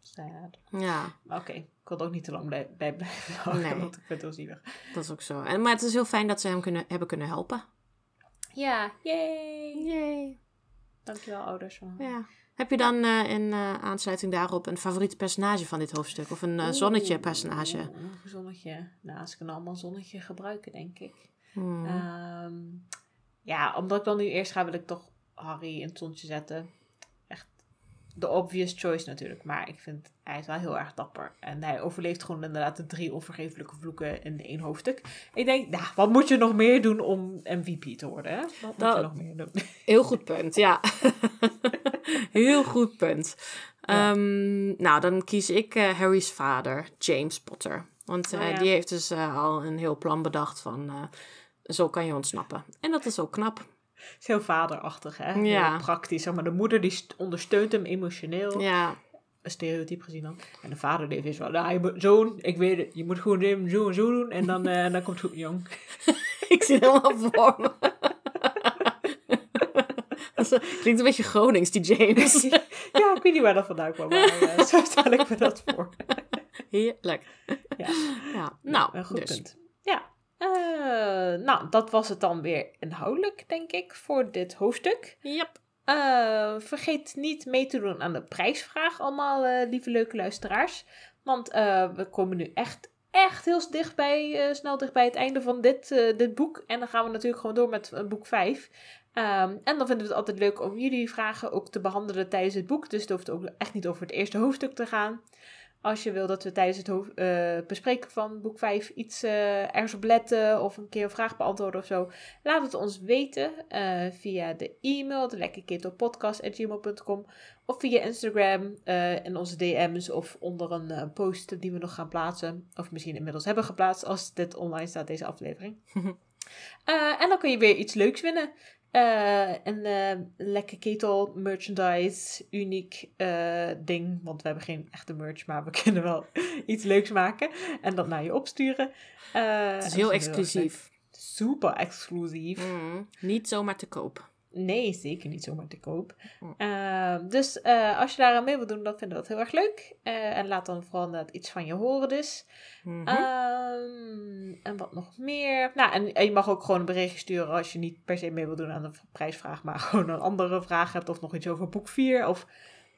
Sad. Ja, Oké, ik wil er ook niet te lang bij, bij blijven Nee. want ik vind het heel zielig. dat is ook zo. En, maar het is heel fijn dat ze hem kunnen, hebben kunnen helpen. Ja, yay. Yay. Dankjewel ouders. van- Ja. Heb je dan eh, in eh, aansluiting daarop een favoriet personage van dit hoofdstuk? Of een eh, zonnetje personage? Oeh, Een zonnetje. Nou, ik kan allemaal zonnetje gebruiken, denk ik. Hmm. Ehm, ja, omdat ik dan nu eerst ga, wil ik toch Harry in het zonnetje zetten. De obvious choice natuurlijk. Maar ik vind, hij is wel heel erg dapper. En hij overleeft gewoon inderdaad de drie onvergeeflijke vloeken in één hoofdstuk. Ik denk, nou, wat moet je nog meer doen om MVP te worden? Hè? Wat moet je nog meer doen? Heel goed punt, ja. Heel goed punt. Ja. Ehm, nou, dan kies ik eh, Harry's vader, James Potter. Want eh, Oh ja. die heeft dus eh, al een heel plan bedacht van... eh, zo kan je ontsnappen. En dat is ook knap. Het is heel vaderachtig, hè? Ja. Heel praktisch. Zeg maar, de moeder die st- ondersteunt hem emotioneel. Ja, Een stereotype gezien dan. En de vader die heeft wel, nou, je moet- zoon, ik weet het. Je moet gewoon zo en zo doen. En dan, eh, dan komt het goed, jong. ik zie helemaal voor me. Is- Klinkt een beetje Gronings, die James. ja, ik weet niet waar dat vandaan kwam, maar eh, zo stel ik me dat voor. Heerlijk. Ja. Ja, nou, Een goed dus. punt. Ja. Eh, nou, dat was het dan weer inhoudelijk, denk ik, voor dit hoofdstuk. Yep. Eh, vergeet niet mee te doen aan de prijsvraag, allemaal eh, lieve leuke luisteraars. Want we komen nu echt, echt heel dichtbij, snel dichtbij het einde van dit, dit boek. En dan gaan we natuurlijk gewoon door met boek 5. Ehm, en dan vinden we het altijd leuk om jullie vragen ook te behandelen tijdens het boek. Dus het hoeft ook echt niet over het eerste hoofdstuk te gaan. Als je wil dat we tijdens het eh, bespreken van boek 5 iets eh, ergens op letten of een keer een vraag beantwoorden of zo, laat het ons weten eh, via de e-mail, de lekkerketelpodcast.gmail.com of via Instagram in onze DM's of onder een post die we nog gaan plaatsen. Of misschien inmiddels hebben geplaatst als dit online staat, deze aflevering. En dan kun je weer iets leuks winnen. Een eh, lekker ketel merchandise, uniek eh, ding. Want we hebben geen echte merch, maar we kunnen wel iets leuks maken. En dat naar je opsturen. Het is en heel exclusief. Super exclusief. Mm, niet zomaar te koop. Nee, zeker niet zomaar te koop. Mm. Ehm, dus eh, als je daar aan mee wilt doen, dan vinden we dat heel erg leuk. Eh, en laat dan vooral net iets van je horen dus. Mhm. Ehm, en wat nog meer? Nou, en, en je mag ook gewoon een berichtje sturen als je niet per se mee wilt doen aan de prijsvraag, maar gewoon een andere vraag hebt of nog iets over boek 4 of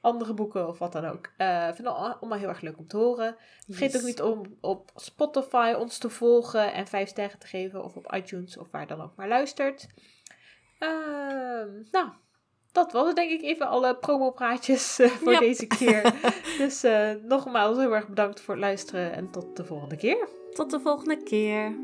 andere boeken of wat dan ook. Ik vind het al- allemaal heel erg leuk om te horen. Vergeet Yes. ook niet om op Spotify ons te volgen en 5 sterren te geven of op iTunes of waar dan ook maar luistert. Ehm, nou, dat was het denk ik even alle promopraatjes eh, voor Yep. deze keer. dus eh, nogmaals heel erg bedankt voor het luisteren en tot de volgende keer. Tot de volgende keer.